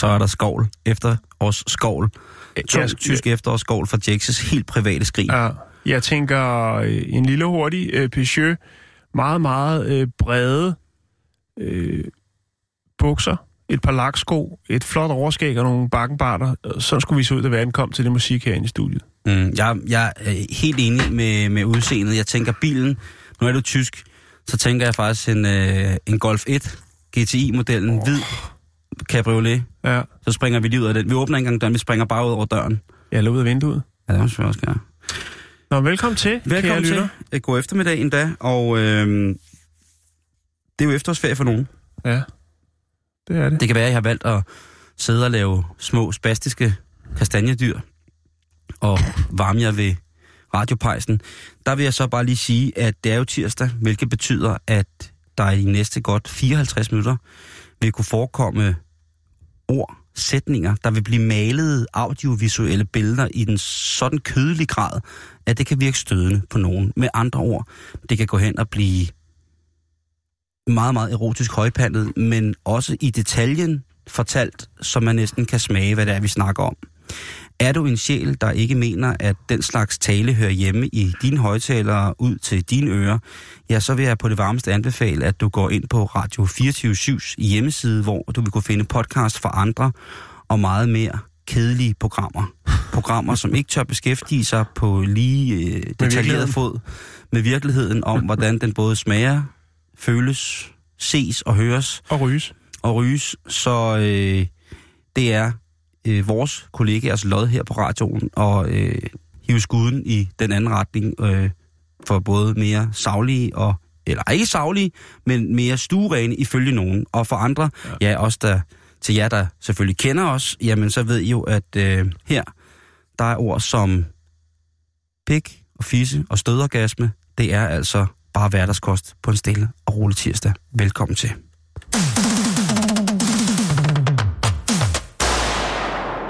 Så er der skovl efter os skovl. To Jeg- tysk efterårsskovl fra Jaxes helt private skrig. Ja, jeg tænker øh, en lille hurtig øh, Peugeot, meget, meget øh, brede øh, bukser, et par laksko, et flot overskæg og nogle bakkenbarter. Sådan skulle vi se ud, da vi ankom til det musik herinde i studiet. Mm, jeg, jeg er helt enig med, med udseendet. Jeg tænker bilen, nu er du tysk, så tænker jeg faktisk en, øh, en Golf 1 GTI-modellen, oh. hvid cabriolet. Ja, Så springer vi lige ud af den. Vi åbner ikke engang døren, vi springer bare ud over døren. jeg lå ud af vinduet. Ja, det må vi også gøre. Nå, velkommen til, Velkommen lytter. til. Øh, God eftermiddag endda, og øh, det er jo efterårsferie for nogen. Ja, det er det. Det kan være, at jeg har valgt at sidde og lave små spastiske kastanjedyr og varme jer ved radiopejsen. Der vil jeg så bare lige sige, at det er jo tirsdag, hvilket betyder, at der i de næste godt 54 minutter vil kunne forekomme ord, sætninger, der vil blive malet audiovisuelle billeder i den sådan kødelig grad, at det kan virke stødende på nogen. Med andre ord, det kan gå hen og blive meget, meget erotisk højpandet, men også i detaljen fortalt, så man næsten kan smage, hvad det er, vi snakker om. Er du en sjæl, der ikke mener, at den slags tale hører hjemme i dine højtalere ud til dine ører, ja, så vil jeg på det varmeste anbefale, at du går ind på Radio 24-7's hjemmeside, hvor du vil kunne finde podcast for andre og meget mere kedelige programmer. Programmer, som ikke tør beskæftige sig på lige øh, detaljeret fod med virkeligheden om, hvordan den både smager, føles, ses og høres Og rys. og ryges. Så øh, det er øh, vores kollegaers lod her på radioen og øh, hive skuden i den anden retning øh, for både mere savlige og eller ikke savlige, men mere stuerene ifølge nogen. Og for andre, ja, ja også der, til jer, der selvfølgelig kender os, jamen så ved I jo, at øh, her, der er ord som pik og fisse og stødorgasme. Det er altså bare hverdagskost på en stille og rolig tirsdag. Velkommen til.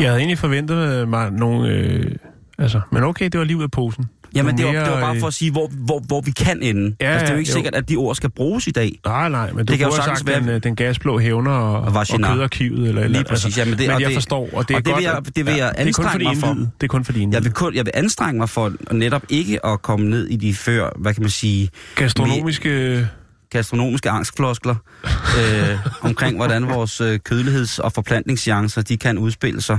Jeg havde egentlig forventet øh, mig nogle... Øh, altså, men okay, det var lige ud af posen. Jamen, det var, Mere, det var bare øh, for at sige, hvor, hvor, hvor vi kan ende. Ja, Ja, altså, det er jo ikke jo. sikkert, at de ord skal bruges i dag. Nej, nej, men du Det kan jo sagt være- den, øh, den gasblå hævner og, Og og, kødarkivet. Eller, eller, Lige præcis, jamen det- men og jeg det- forstår, og det er og det godt, vil jeg- det vil jeg det kun for anstrenge det mig for. Det er kun for de Jeg vil, kun, jeg vil anstrenge mig for netop ikke at komme ned i de før, hvad kan man sige, Gastronomiske... gastronomiske angstfloskler øh, omkring, hvordan vores øh, kødeligheds- og forplantningschancer, de kan udspille sig.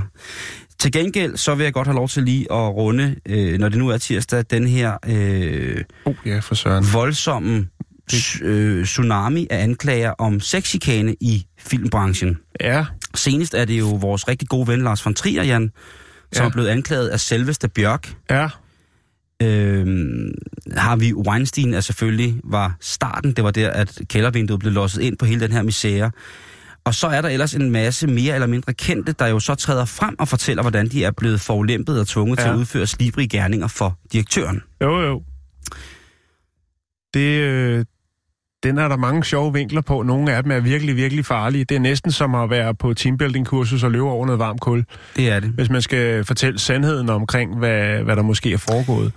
Til gengæld, så vil jeg godt have lov til lige at runde, øh, når det nu er tirsdag, den her øh, Oh, ja, for søren. voldsomme øh, tsunami af anklager om sexchikane i filmbranchen. Ja, Senest er det jo vores rigtig gode ven Lars von Trier, Jan, som Ja. er blevet anklaget af selveste Bjørk. ja. Øhm, har vi Weinstein, er selvfølgelig var starten. Det var der, at kældervinduet blev låst ind på hele den her misære. Og så er der ellers en masse mere eller mindre kendte, der jo så træder frem og fortæller, hvordan de er blevet forulæmpet og tvunget ja. til at udføre slibrige gerninger for direktøren. Jo, jo. Det, øh, den er der mange sjove vinkler på. Nogle af dem er virkelig, virkelig farlige. Det er næsten som at være på teambuilding-kursus og løbe over noget varmt kul, Det er det. hvis man skal fortælle sandheden omkring, hvad, hvad der måske er foregået.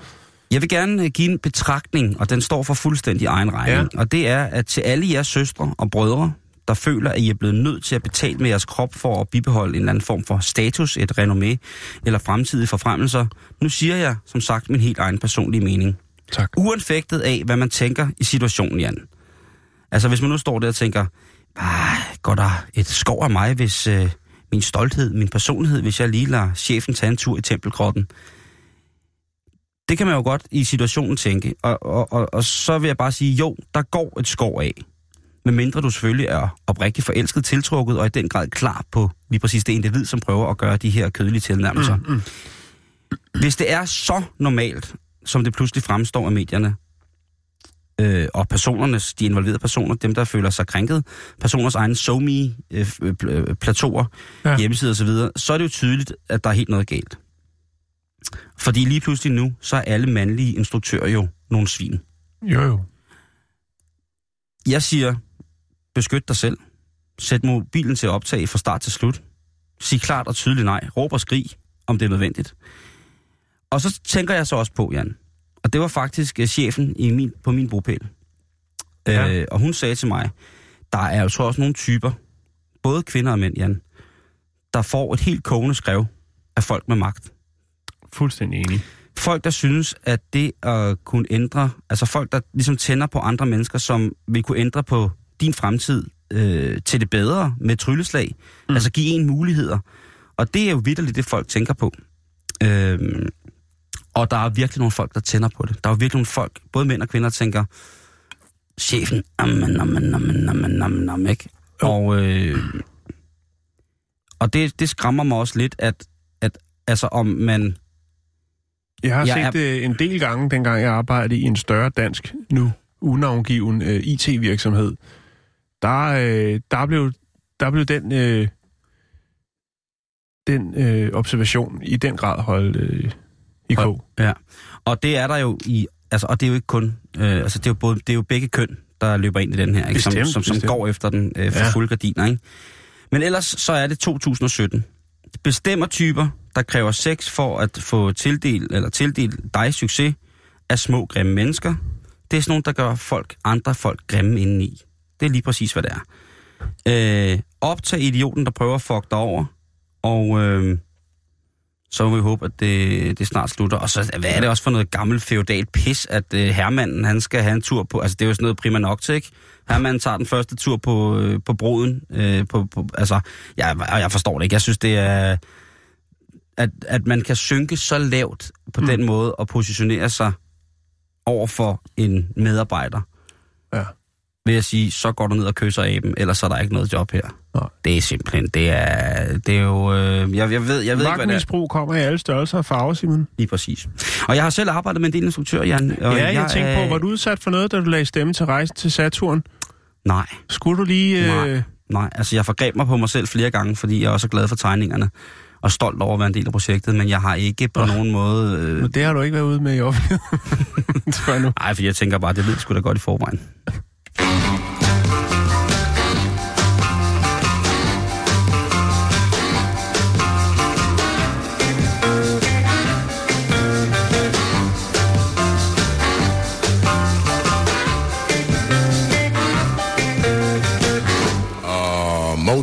Jeg vil gerne øh, give en betragtning, og den står for fuldstændig egen regning. Ja. Og det er, at til alle jeres søstre og brødre, der føler, at I er blevet nødt til at betale med jeres krop for at bibeholde en eller anden form for status, et renommé eller fremtidige forfremmelser. Nu siger jeg, som sagt, min helt egen personlige mening. Tak. Uanfægtet af, hvad man tænker i situationen, Jan. Altså, hvis man nu står der og tænker, ah, går der et skov af mig, hvis øh, min stolthed, min personlighed, hvis jeg lige lader chefen tage en tur i tempelgrotten. Det kan man jo godt i situationen tænke. Og, og, og, og så vil jeg bare sige, jo, der går et skov af. Medmindre du selvfølgelig er oprigtigt forelsket, tiltrukket og i den grad klar på lige præcis det individ, som prøver at gøre de her kødelige tilnærmelser. Mm, mm. Hvis det er så normalt, som det pludselig fremstår af medierne, øh, og personernes, de involverede personer, dem der føler sig krænket, personers egne somi øh, øh, plateauer, ja. hjemmesider osv., så, så er det jo tydeligt, at der er helt noget galt. Fordi lige pludselig nu, så er alle mandlige instruktører jo nogle svin. Jo, jo. Jeg siger, beskyt dig selv. Sæt mobilen til at optage fra start til slut. Sig klart og tydeligt nej. Råb og skrig, om det er nødvendigt. Og så tænker jeg så også på, Jan, og det var faktisk uh, chefen i min, på min bopæl. Ja. Øh, og hun sagde til mig, der er jo så også nogle typer, både kvinder og mænd, Jan, der får et helt kogende skrev af folk med magt. Fuldstændig enig. Folk, der synes, at det at kunne ændre, altså folk, der ligesom tænder på andre mennesker, som vil kunne ændre på din fremtid øh, til det bedre med trylleslag. Mm. Altså give en muligheder. Og det er jo vidderligt det, folk tænker på. Øh, og der er virkelig nogle folk, der tænder på det. Der er virkelig nogle folk, både mænd og kvinder, der tænker, chefen, amen, amen, amen, amen, amen, amen, ikke? Og, øh, og det, det skræmmer mig også lidt, at, at altså om man... Jeg har jeg set det er... en del gange, dengang jeg arbejdede i en større dansk, nu unavngiven uh, IT-virksomhed. Der, uh, der, blev, der blev den, uh, den uh, observation i den grad holdt uh, i K. Og, ja, og det er der jo i, altså, og det er jo ikke kun, øh, altså det er jo, både, det er jo begge køn, der løber ind i den her, ikke? Bestemt, som, som, som går efter den øh, for ja. fulde gardiner, ikke? Men ellers så er det 2017. Bestemmer typer, der kræver sex for at få tildelt, eller tildelt dig succes, af små grimme mennesker. Det er sådan nogle, der gør folk, andre folk grimme indeni. Det er lige præcis, hvad det er. Øh, optag idioten, der prøver at fuck dig over, og øh, så må vi håbe, at det, det snart slutter. Og så, hvad er det også for noget gammelt feudalt pis, at øh, hermanden, han skal have en tur på, altså det er jo sådan noget prima nocte, ikke? Hermanden tager den første tur på, øh, på broden, Øh, på, på, altså, jeg, jeg forstår det ikke. Jeg synes, det er, at, at man kan synke så lavt på mm. den måde og positionere sig over for en medarbejder. Ja vil jeg sige, så går du ned og kysser aben, ellers er der ikke noget job her. Nej. Det er simpelthen, det er, det er jo, øh, jeg, jeg ved, jeg ved ikke, hvad det er. kommer i alle størrelser og farver, Simon. Lige præcis. Og jeg har selv arbejdet med en del instruktør, Jan. Og ja, jeg, jeg tænkte på, var du udsat for noget, da du lagde stemme til rejsen til Saturn? Nej. Skulle du lige... Øh... Nej, nej, altså jeg forgreb mig på mig selv flere gange, fordi jeg er også glad for tegningerne og stolt over at være en del af projektet, men jeg har ikke på oh. nogen måde... Øh... Men det har du ikke været ude med i offentligheden, Nej, for jeg tænker bare, det ved sgu da godt i forvejen.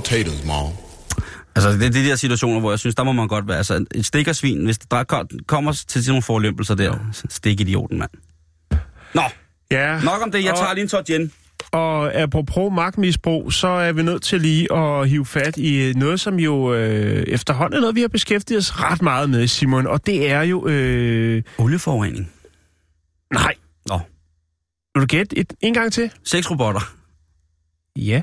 potatoes, mom. Altså, det er de der situationer, hvor jeg synes, der må man godt være. Altså, et stikkersvin, hvis der kommer til nogle forlømpelser der, stik idioten, mand. Nå, ja, nok om det. Jeg og, tager lige en tot gin. Og apropos magtmisbrug, så er vi nødt til lige at hive fat i noget, som jo øh, efterhånden er noget, vi har beskæftiget os ret meget med, Simon. Og det er jo... Øh... Olieforurening. Nej. Nå. Vil du gætte et, en gang til? Seks robotter. Ja.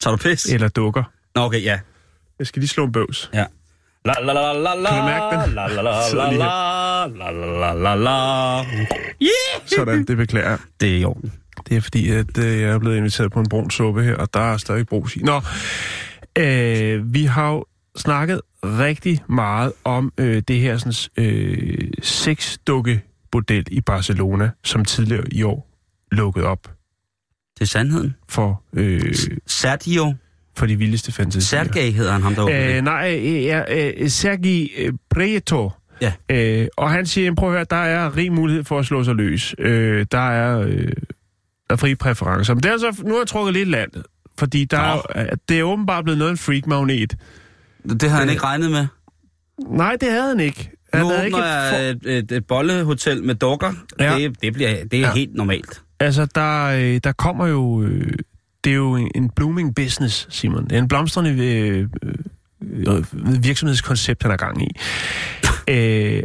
Tager du pis? Eller dukker. Nå, okay, ja. Jeg skal lige slå en bøvs. Ja. La la la la la. Kan du mærke den? La la la la la la la la Sådan, det beklager Det er i orden. Det er fordi, at øh, jeg er blevet inviteret på en brun suppe her, og der er stadig brus i. Nå, øh, vi har jo snakket rigtig meget om øh, det her sådan, øh, sexdukke-bordel i Barcelona, som tidligere i år lukkede op. Det er sandheden. For... Øh, Sergio for de vildeste fantasier. Sergej hedder han ham derovre. Øh, nej, øh, ja, øh, Sergej øh, Prieto. Ja. Øh, og han siger, prøv at høre, der er rig mulighed for at slå sig løs. Øh, der er, øh, der er fri præferencer. Men det er altså, nu har jeg trukket lidt land, fordi der er, det er åbenbart blevet noget en freak-magnet. Det havde han øh, ikke regnet med? Nej, det havde han ikke. Han nu åbner ikke jeg et, et, et bollehotel med dukker. Ja. Det, det, bliver, det er ja. helt normalt. Altså, der, øh, der kommer jo... Øh, det er jo en blooming business, Simon. Det er en blomstrende øh, øh, virksomhedskoncept, han er gang i. øh,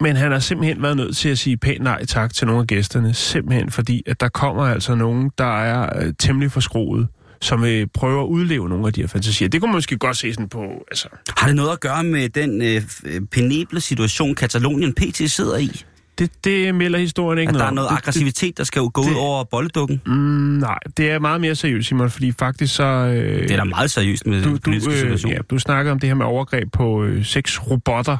Men han har simpelthen været nødt til at sige pænt nej tak til nogle af gæsterne. Simpelthen fordi, at der kommer altså nogen, der er øh, temmelig forskroet som vil prøve at udleve nogle af de her fantasier. Det kunne man måske godt se sådan på... Altså. Har det noget at gøre med den øh, penible situation, Katalonien PT sidder i? Det, det melder historien ikke At noget der er om. noget det, aggressivitet, der skal jo gå det- ud over bolledukken? Mm, nej, det er meget mere seriøst, Simon, fordi faktisk så... Øh, Det er da meget seriøst med du, den politiske du, situation. ja, du snakker om det her med overgreb på øh, seks robotter.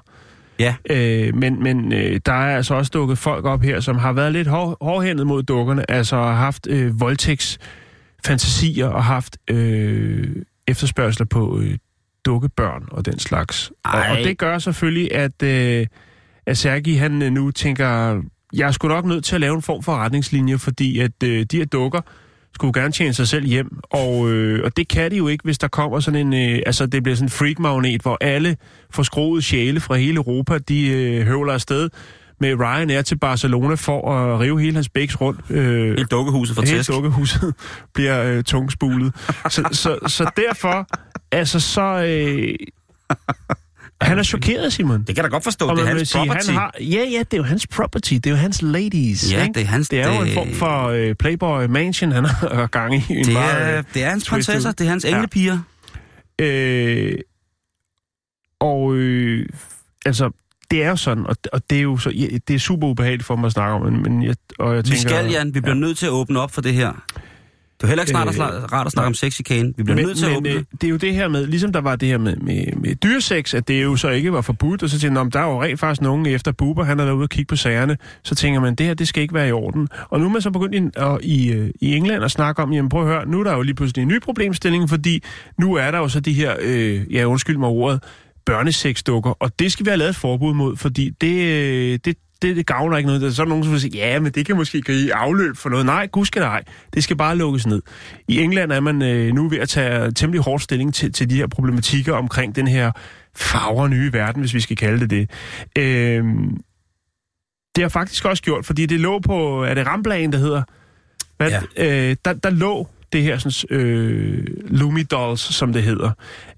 Ja. Øh, men men øh, der er altså også dukket folk op her, som har været lidt hår, hårdhændet mod dukkerne, altså har haft øh, voldtægtsfantasier og haft øh, efterspørgsler på øh, dukkebørn og den slags. Og, og det gør selvfølgelig, at, øh, at Sergi han øh, nu tænker, jeg er sgu nok nødt til at lave en form for retningslinje, fordi at øh, de her dukker skulle gerne tjene sig selv hjem, og, øh, og det kan de jo ikke, hvis der kommer sådan en, øh, altså det bliver sådan en freak-magnet, hvor alle forskroede sjæle fra hele Europa, de øh, høvler afsted med Ryanair til Barcelona for at rive hele hans bæks rundt. Øh, Hele dukkehuset for hele tæsk. dukkehuset bliver øh, tungspulet. så, så, så derfor, altså så... Øh, han er chokeret, Simon. Det kan jeg da godt forstå, Og det er hans sige, property. han har, ja, ja, det er jo hans property, det er jo hans ladies. Ja, ikke? det er hans- Det er jo en det- form for øh, Playboy Mansion, han har gang i. En Det er, øh, det er hans prinsesser, det er hans englepiger. Øh, og øh, altså, det er jo sådan, og, og det er jo så, ja, det er super ubehageligt for mig at snakke om, men, men jeg, og jeg Vi tænker... skal, Jan. Vi bliver nødt til at åbne op for det her. Det er heller ikke snart at Øh, rart at snakke om sex chikane. Vi bliver men, nødt til at men åbne øh, det. er jo det her med, ligesom der var det her med, med, med dyresex, at det jo så ikke var forbudt, og så tænker man, der er jo rent faktisk nogen efter Buber, han er derude og kigge på sagerne, så tænker man, det her, det skal ikke være i orden. Og nu er man så begyndt i, og, i, øh, i England at snakke om, jamen prøv at høre, nu er der jo lige pludselig en ny problemstilling, fordi nu er der jo så de her, øh, ja undskyld mig ordet, børnesexdukker, og det skal vi have lavet et forbud mod, fordi det, øh, det, det, det gavner ikke noget. Der er så nogen, som vil sige, ja, men det kan måske give afløb for noget. Nej, gud skal nej. Det skal bare lukkes ned. I England er man øh, nu ved at tage temmelig hårdt stilling til, til de her problematikker omkring den her fagre nye verden, hvis vi skal kalde det det. Øh, det har faktisk også gjort, fordi det lå på, er det Ramblagen, der hedder? Hvad, ja. øh, der, der lå det her sådan, øh, Lumi Dolls, som det hedder.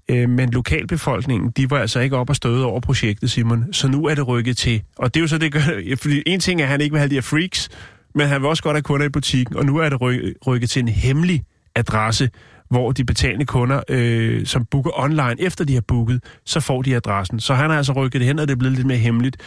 Øh, men lokalbefolkningen, de var altså ikke op og støde over projektet, Simon. Så nu er det rykket til. Og det er jo så det, gør, fordi en ting er, at han ikke vil have de her freaks, men han vil også godt have kunder i butikken, og nu er det ry- rykket til en hemmelig adresse, hvor de betalende kunder, øh, som booker online, efter de har booket, så får de adressen. Så han har altså rykket det hen, og det er blevet lidt mere hemmeligt.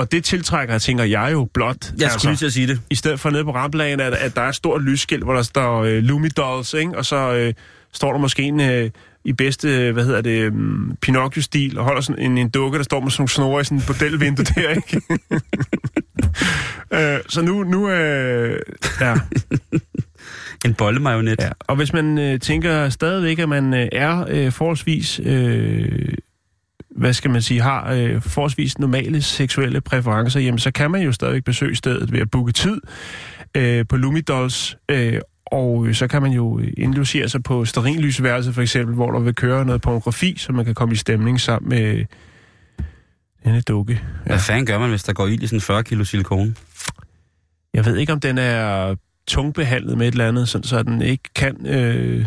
Og det tiltrækker, tænker jeg jo blot. altså, Jeg skulle lige til at sige det. I stedet for nede på ramplagen, at, at der er et stort lysskilt, hvor der står øh, Lumi Dolls, ikke? og så øh, står der måske en øh, i bedste, øh, hvad hedder det, um, Pinocchio-stil, og holder sådan en, en dukke, der står med sådan nogle snore i sådan et bordelvindue der, ikke? øh, så nu, nu øh, ja, En bollemajonet. ja. Og hvis man øh, tænker stadigvæk, at man øh, er øh, forholdsvis, øh, hvad skal man sige, har øh, forholdsvis normale seksuelle præferencer, jamen så kan man jo stadigvæk besøge stedet ved at booke tid øh, på Lumidolls, øh, og så kan man jo indlogere sig på sterinlysværelset for eksempel, hvor der vil køre noget pornografi, så man kan komme i stemning sammen med denne dukke. Hvad fanden gør man, hvis der går ild i sådan 40 kilo silikone? Jeg ved ikke, om den er tungbehandlet med et eller andet, sådan, så den ikke kan... Øh,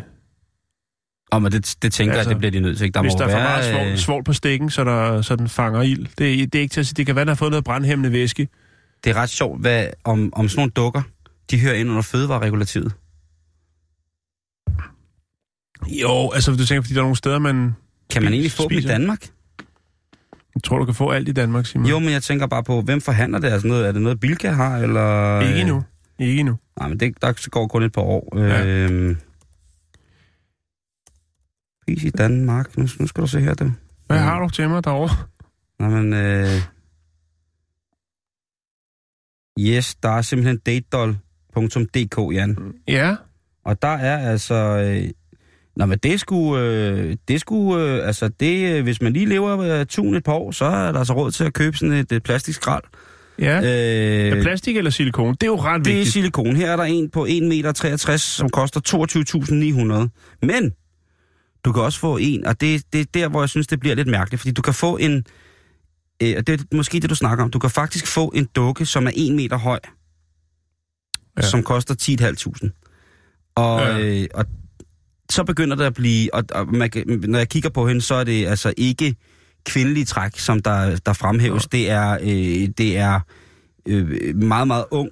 Og men det, det tænker Altså, jeg, det bliver de nødt til. ikke? Der hvis må der er for meget svovl, øh, svovl på stikken, så, der, så den fanger ild. Det, det er ikke til at sige. Det kan være, der har fået noget brandhæmmende væske. Det er ret sjovt, hvad, om, om sådan nogle dukker, de hører ind under fødevareregulativet. Jo, altså du tænker, fordi der er nogle steder, man... Kan man egentlig få dem i Spiser. Danmark? Jeg tror, du kan få alt i Danmark, Simon. Jo, men jeg tænker bare på, hvem forhandler det? Altså noget, er det noget, Bilka har, eller... Ikke endnu. Ikke endnu. Nej, men det, der går kun et par år. Ja. Øhm, pris i Danmark. Nu, nu skal du se her, du. Hvad har du til mig derovre? Nå, men... Øh, yes, der er simpelthen datedoll.dk, Jan. Ja. Og der er altså... Øh, Nå, men det skulle, øh, det skulle, øh, altså det, øh, hvis man lige lever øh, tun et par år, så er der altså råd til at købe sådan et, et plastikskrald. Ja. Øh, Er plastik eller silikon? Det er jo ret det er vigtigt. silikon. Her er der en på 1,63 meter, som koster 22.900. Men du kan også få en, og det, det er der, hvor jeg synes, det bliver lidt mærkeligt, fordi du kan få en, øh, og det er måske det, du snakker om, du kan faktisk få en dukke, som er 1 meter høj, Ja. ja. som koster 10.500. Og, Ja. ja. øh, og så begynder det at blive, og, og man, når jeg kigger på hende, så er det altså ikke kvindelige træk, som der, der fremhæves, det er, øh, det er øh, meget, meget ung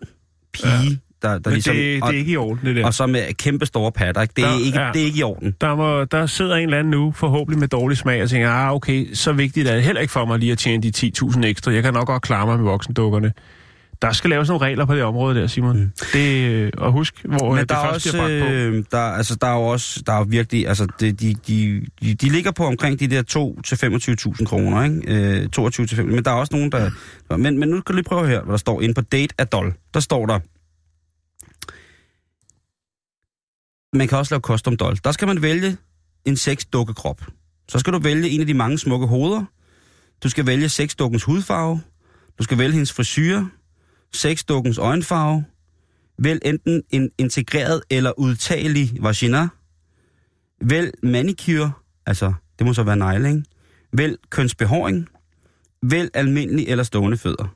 pige, ja. Der, der Men ligesom... det, det er ikke i orden, det der. og så med kæmpe store patter, ikke? Det, er Der- ikke, ja. det er ikke i orden. Der, må, der sidder en eller anden nu, forhåbentlig med dårlig smag, og tænker, ah, okay, så vigtigt er det heller ikke for mig lige at tjene de 10.000 ekstra. Jeg kan nok godt klare mig med voksendukkerne. Der skal laves nogle regler på det område der, Simon. Mm. Det, øh, og husk, hvor øh, Men det der er, først også, bliver bragt på. øh, der, altså, der er jo også, der er virkelig, altså, det, de, de, de, de ligger på omkring de der 2 til 25.000 kroner, ikke? Øh, 22 til 25, men der er også nogen, der, men, men nu kan du lige prøve her, hvad der står inde på Date Adol. Der står der, man kan også lave custom doll. Der skal man vælge en sexdukkekrop. Så skal du vælge en af de mange smukke hoveder. Du skal vælge sexdukkens hudfarve. Du skal vælge hendes frisyr. Sexdukkens øjenfarve. Vælg enten en integreret eller udtagelig vagina. Vælg manicure, altså det må så være negle, ikke? Vælg kønsbehåring. Vælg almindelig eller stående fødder.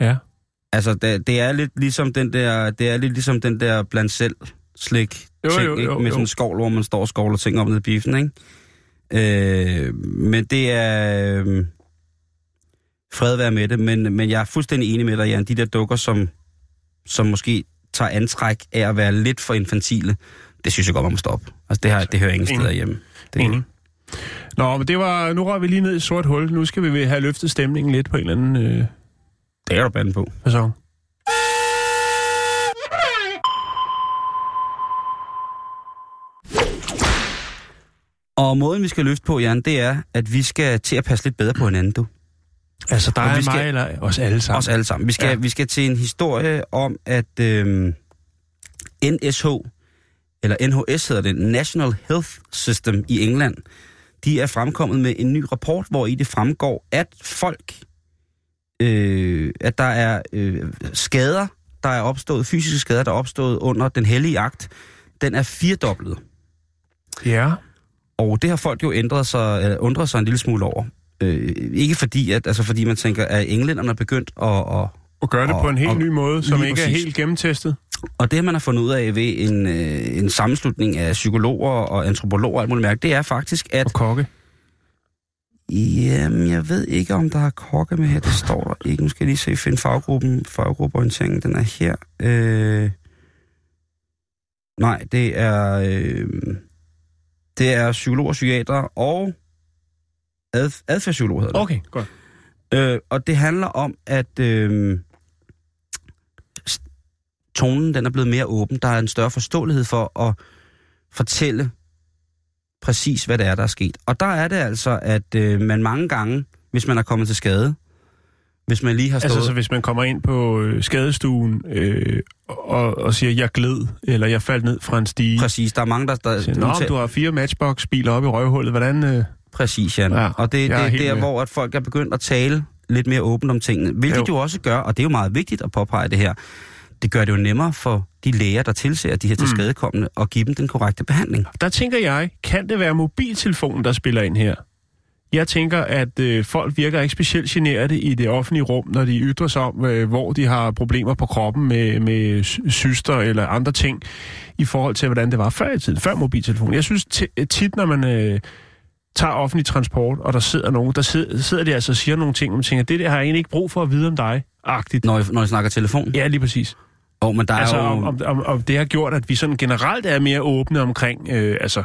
Ja. Altså, det, det er lidt ligesom den der, det er lidt ligesom den der blandt selv slik Jo, ting, jo, ikke? jo, med jo. sådan en skovl, hvor man står og skovler ting op ned i biffen, ikke? Øh, men det er... Øh, fred være med det, men, men jeg er fuldstændig enig med dig, Jan. De der dukker, som, som måske tager antræk af at være lidt for infantile, det synes jeg godt, man må stoppe. Altså, det, her, det hører ingen steder hjemme. Det, Enig. Nå, men det var, nu rører vi lige ned i et sort hul. Nu skal vi have løftet stemningen lidt på en eller anden øh, det er du banden på. fasong. Og måden, vi skal løfte på, Jan, det er, at vi skal til at passe lidt bedre på hinanden, du. Altså dig Og vi skal- mig, eller os alle sammen? Os alle sammen. Vi skal, ja. Vi skal til en historie om, at øh, NSH, eller NHS hedder det, National Health System i England, de er fremkommet med en ny rapport, hvor i det fremgår, at folk, øh, at der er øh, skader, der er opstået, fysiske skader, der er opstået under den hellige akt, den er firedoblet. Ja. Og det har folk jo ændret sig, eller undret sig en lille smule over. Øh, ikke fordi, at, altså fordi man tænker, at englænderne er begyndt at, at Og gøre det Og- på en helt og- ny måde, som ikke er præcis. helt gennemtestet. Og det, man har fundet ud af ved en, øh, en sammenslutning af psykologer og antropologer og alt muligt mærke, det er faktisk, at... Og kokke. Jamen, jeg ved ikke, om der er kokke med her. Det står der ikke. Nu skal jeg lige se, finde faggruppen. Faggruppeorienteringen, den er her. Øh... Nej, det er... Øh... Det er psykologer, psykiater og ad, adfærdspsykolog hedder det. Okay, godt. Øh, og det handler om, at øh, tonen den er blevet mere åben. Der er en større forståelighed for at fortælle præcis, hvad det er, der er sket. Og der er det altså, at øh, man mange gange, hvis man er kommet til skade, hvis man lige har stået... Altså, så hvis man kommer ind på øh, skadestuen øh, og, og siger, jeg gled, eller jeg faldt ned fra en stige. Præcis, der er mange, der... der Siger, Nå, men du har fire matchbox-biler oppe i røvhullet. Hvordan... Øh... Præcis, Jan. Ja, og det, er det, er, med. hvor at folk er begyndt at tale lidt mere åbent om tingene. Hvilket. Jo. jo også gør, og det er jo meget vigtigt at påpege det her, det gør det jo nemmere for de læger, der tilser de her Mm. tilskadekommende, at give dem den korrekte behandling. Der tænker jeg, kan det være mobiltelefonen, der spiller ind her? Jeg tænker, at øh, folk virker ikke specielt generede i det offentlige rum, når de ytrer sig om, øh, hvor de har problemer på kroppen med, med sy- cyster eller andre ting, i forhold til, hvordan det var før i tiden, før mobiltelefonen. Jeg synes ti- tit, når man øh, tager offentlig transport, og der sidder nogen, der sidder, sidder de altså og siger nogle ting, og man tænker, det der har jeg egentlig ikke brug for at vide om dig, agtigt. Når I, når I snakker telefon? Ja, lige præcis. Oh, men der Altså, er jo... om, om, om, om det har gjort, at vi sådan generelt er mere åbne omkring, øh, altså,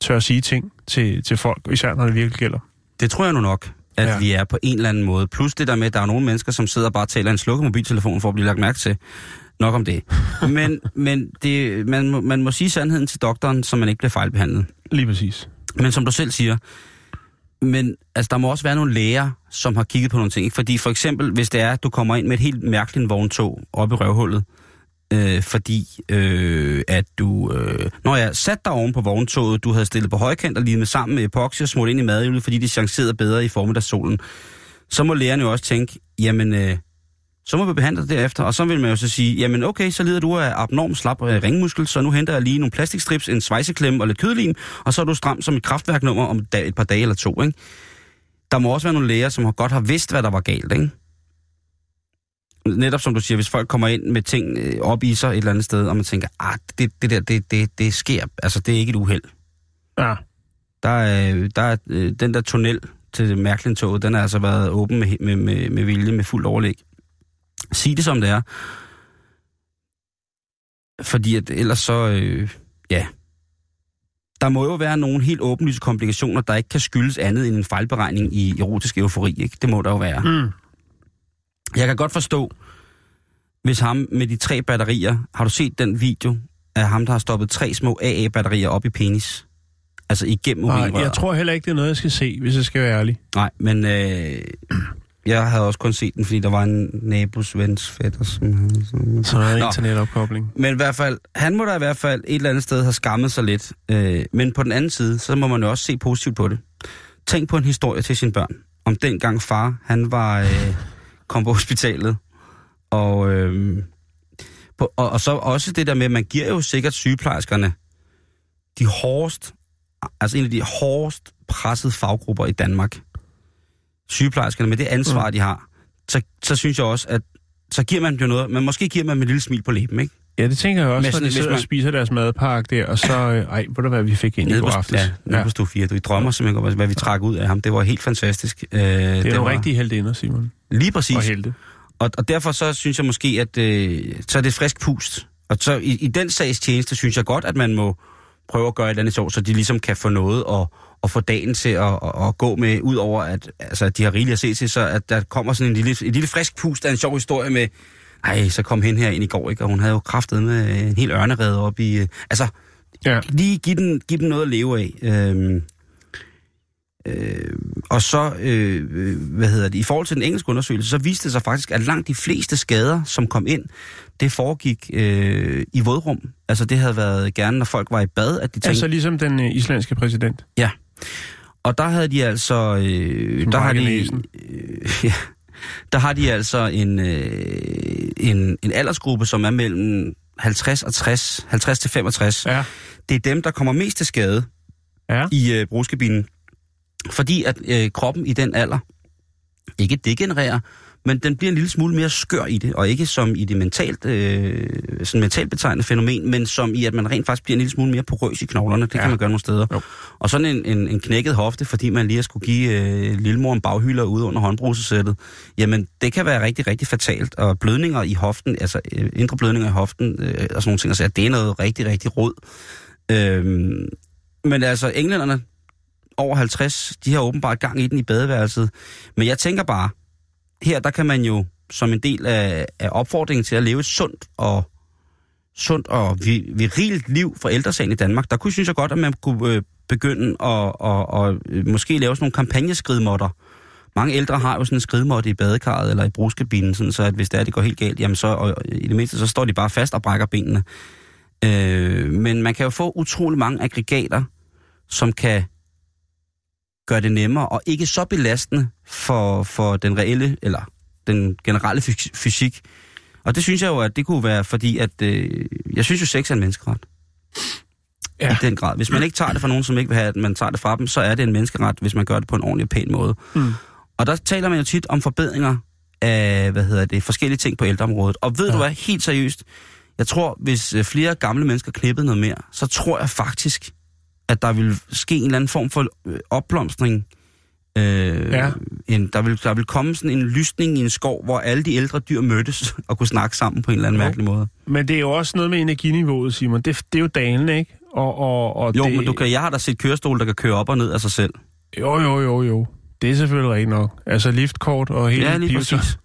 tør at sige ting til, til folk, især når det virkelig gælder. Det tror jeg nu nok, at ja. Vi er på en eller anden måde. Plus det der med, at der er nogle mennesker, som sidder og bare taler en slukket mobiltelefon for at blive lagt mærke til. Nok om det. Men, men det, man, man må sige sandheden til doktoren, så man ikke bliver fejlbehandlet. Lige præcis. Men som du selv siger, men altså, der må også være nogle læger, som har kigget på nogle ting. Ikke? Fordi for eksempel, hvis det er, at du kommer ind med et helt mærkeligt vogntog op i røvhullet, øh, fordi øh, at du... Øh, når jeg satte dig oven på vogntoget, du havde stillet på højkant og limet sammen med epoxy og smurt ind i madhjulet, fordi de chancerede bedre i formiddagssolen, så må lægerne jo også tænke, jamen, øh, så må vi behandle det derefter. Og så vil man jo så sige, jamen okay, så lider du af abnorm slap øh, ringmuskel, så nu henter jeg lige nogle plastikstrips, en svejseklemme og lidt kødlim, og så er du stram som et kraftværknummer om et, par dage eller to, ikke? Der må også være nogle læger, som har godt har vidst, hvad der var galt, ikke? Netop som du siger, hvis folk kommer ind med ting øh, op i sig et eller andet sted, og man tænker, ah, det, det der, det, det, det sker, altså det er ikke et uheld. Ja. Der er, der er øh, den der tunnel til Mærklin-toget, den har altså været åben med, med, med, med vilje, med fuld overlæg. Sig det som det er. Fordi at ellers så, øh, ja, der må jo være nogle helt åbenlyse komplikationer, der ikke kan skyldes andet end en fejlberegning i erotisk eufori, ikke? Det må der jo være. Mm. Jeg kan godt forstå, hvis ham med de tre batterier, har du set den video af ham, der har stoppet tre små AA-batterier op i penis? Altså igennem Nej, urinrøret. jeg tror heller ikke, det er noget, jeg skal se, hvis jeg skal være ærlig. Nej, men øh, jeg havde også kun set den, fordi der var en nabos vens fætter, som... som Så er Nå. internetopkobling. Men i hvert fald, han må da i hvert fald et eller andet sted have skammet sig lidt. Øh, men på den anden side, så må man jo også se positivt på det. Tænk på en historie til sine børn. Om dengang far, han var øh, kom på hospitalet. Og, øh, på, og, og så også det der med, at man giver jo sikkert sygeplejerskerne de hårdest, altså en af de hårdest pressede faggrupper i Danmark. Sygeplejerskerne med det ansvar, mm. de har. Så, så synes jeg også, at så giver man dem jo noget, men måske giver man dem et lille smil på læben, ikke? Ja, det tænker jeg også, Med når sådan- de sidder man- og spiser deres madpakke der, og så... Øh, ej, ved du hvad, vi fik ind i går aftes. ja, nede på stue 4. Du I drømmer simpelthen om, hvad vi trak ud af ham. Det var helt fantastisk. Øh, Det er det jo var, rigtig heldinder, Simon. Lige præcis. Og helte. Og, og derfor så synes jeg måske, at øh, så er det frisk pust. Og så i, i den sags tjeneste synes jeg godt, at man må prøve at gøre et eller andet sjovt, så de ligesom kan få noget at, at få dagen til at, at, at gå med, ud over at, altså, de har rigeligt at se til, så at der kommer sådan en lille, et lille frisk pust af en sjov historie med, ej, så kom hen her ind i går, ikke? og hun havde jo kraftet med en helt ørnerede op i... Øh, altså, Ja. lige give den, give den noget at leve af. Øhm, øh, og så, øh, øh, hvad hedder det, i forhold til den engelske undersøgelse, så viste det sig faktisk, at langt de fleste skader, som kom ind, det foregik øh, i vådrum. Altså det havde været gerne, når folk var i bad, at de tænkte... Altså ligesom den øh, islandske præsident. Ja. Og der havde de altså... Øh, der har de, øh, ja, der har de altså en, øh, en, en aldersgruppe, som er mellem 50 og 60, 50 til 65. Ja. Det er dem, der kommer mest til skade Ja. i øh, brugskabinen. Fordi at øh, kroppen i den alder ikke degenererer, men den bliver en lille smule mere skør i det, og ikke som i det mentalt, øh, sådan mentalt betegnende fænomen, men som i, at man rent faktisk bliver en lille smule mere porøs i knoglerne. Det ja. Kan man gøre nogle steder. Jo. Og sådan en, en, en knækket hofte, fordi man lige har skulle give øh, lillemor en baghylder ude under håndbrusesættet, jamen det kan være rigtig, rigtig fatalt. Og blødninger i hoften, altså øh, indre blødninger i hoften, øh, og sådan nogle ting, altså, det er noget rigtig, rigtig råd. Øhm, men altså, englænderne over 50, de har åbenbart gang i den i badeværelset. Men jeg tænker bare, her der kan man jo som en del af, af opfordringen til at leve et sundt og sundt og vi- virilt liv for ældresagen i Danmark, der kunne synes jeg godt, at man kunne øh, begynde at, og, og, og måske lave sådan nogle kampagneskridmåtter. Mange ældre har jo sådan en skridmåtte i badekarret eller i brugskabinen, sådan så at hvis det er, det går helt galt, jamen så og i det mindste, så står de bare fast og brækker benene. Øh, men man kan jo få utrolig mange aggregater, som kan gøre det nemmere og ikke så belastende for, for den reelle, eller den generelle fys- fysik. Og det synes jeg jo, at det kunne være, fordi at, øh, jeg synes jo, sex er en menneskeret. Ja. I den grad. Hvis man ikke tager det fra nogen, som ikke vil have, at man tager det fra dem, så er det en menneskeret, hvis man gør det på en ordentlig og pæn måde. Mm. Og der taler man jo tit om forbedringer af, hvad hedder det, forskellige ting på ældreområdet. Og ved ja. Ja. du hvad, helt seriøst, jeg tror, hvis øh, flere gamle mennesker knippede noget mere, så tror jeg faktisk, at der vil ske en eller anden form for øh, opblomstring. Øh, Ja. en, der, vil, der vil komme sådan en lysning i en skov, hvor alle de ældre dyr mødtes og kunne snakke sammen på en eller anden Jo. mærkelig måde. Men det er jo også noget med energiniveauet, Simon. Det, det er jo dalende, ikke? Og, og, og Jo, det, men du kan, jeg har da set kørestol, der kan køre op og ned af sig selv. Jo, jo, jo, jo. Det er selvfølgelig rigtigt nok. Altså liftkort og hele Ja, lige præcis.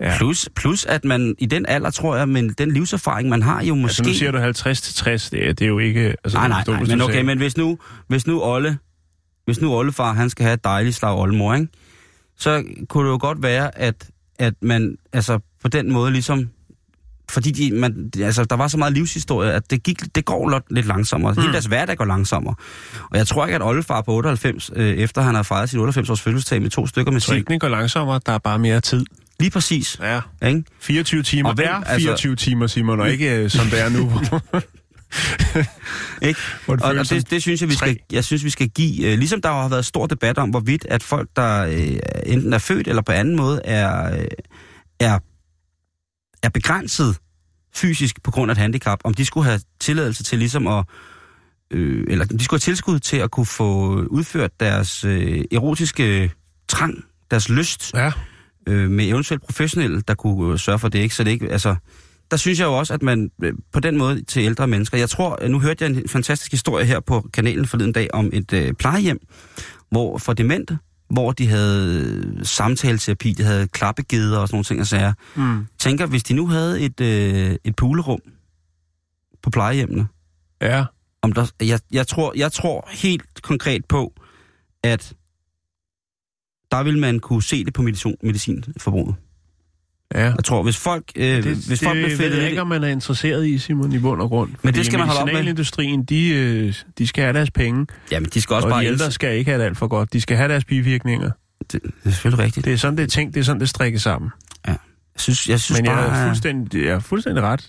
Ja. Plus, plus, at man i den alder, tror jeg, men den livserfaring, man har jo måske... Altså nu siger du 50 til 60, det er, det er jo ikke... Altså, nej, nej, nej, men okay, men hvis nu, hvis nu Olle, hvis nu Ollefar, han skal have et dejligt slag oldemor, ikke? Så kunne det jo godt være, at, at man, altså på den måde ligesom, fordi de, man, altså, der var så meget livshistorie, at det, gik, det går lidt, lidt langsommere. Mm. Hele deres hverdag går langsommere. Og jeg tror ikke, at Ollefar på 98, øh, efter han har fejret sit 98 års fødselsdag med to stykker med Jeg tror sild, ikke, den går langsommere. Der er bare mere tid. Lige præcis, Ja. ikke? 24 timer. Og hvem- er altså- 24 timer, Simon, og ikke øh, som det er nu. Ikke? Og, og det, det synes jeg, vi skal, jeg synes, vi skal give... Øh, ligesom der har været stor debat om, hvorvidt at folk, der øh, enten er født eller på anden måde, er, øh, er, er begrænset fysisk på grund af et handicap, om de skulle have tilladelse til ligesom at øh, eller de skulle have tilskud til at kunne få udført deres øh, erotiske trang, deres lyst, Ja. Øh, med eventuelt professionelle, der kunne øh, sørge for det, ikke? Så det ikke, altså, der synes jeg jo også, at man øh, på den måde til ældre mennesker, jeg tror, øh, nu hørte jeg en fantastisk historie her på kanalen forleden dag om et øh, plejehjem, hvor for demente, hvor de havde samtaleterapi, de havde klappegeder og sådan nogle ting og sager. Mm. Tænker, hvis de nu havde et, øh, et pulerum på plejehjemmene, Ja. om der, jeg, jeg, tror, jeg tror helt konkret på, at der vil man kunne se det på medicin, medicinforbruget. Ja. Jeg tror, hvis folk, øh, Det, hvis folk det bliver ved fedtet jeg lidt- ikke, om man er interesseret i, Simon, i bund og grund. Men det skal man holde op med. Medicinalindustrien, de, øh, de skal have deres penge, Jamen, de skal også og bare... de ældre skal ikke have det alt for godt. De skal have deres bivirkninger. Det, det er selvfølgelig rigtigt. Det er sådan, det er tænkt, det er sådan, det strikker sammen. Jeg synes, jeg synes Men jeg bare... er fuldstændig, jeg er fuldstændig ret.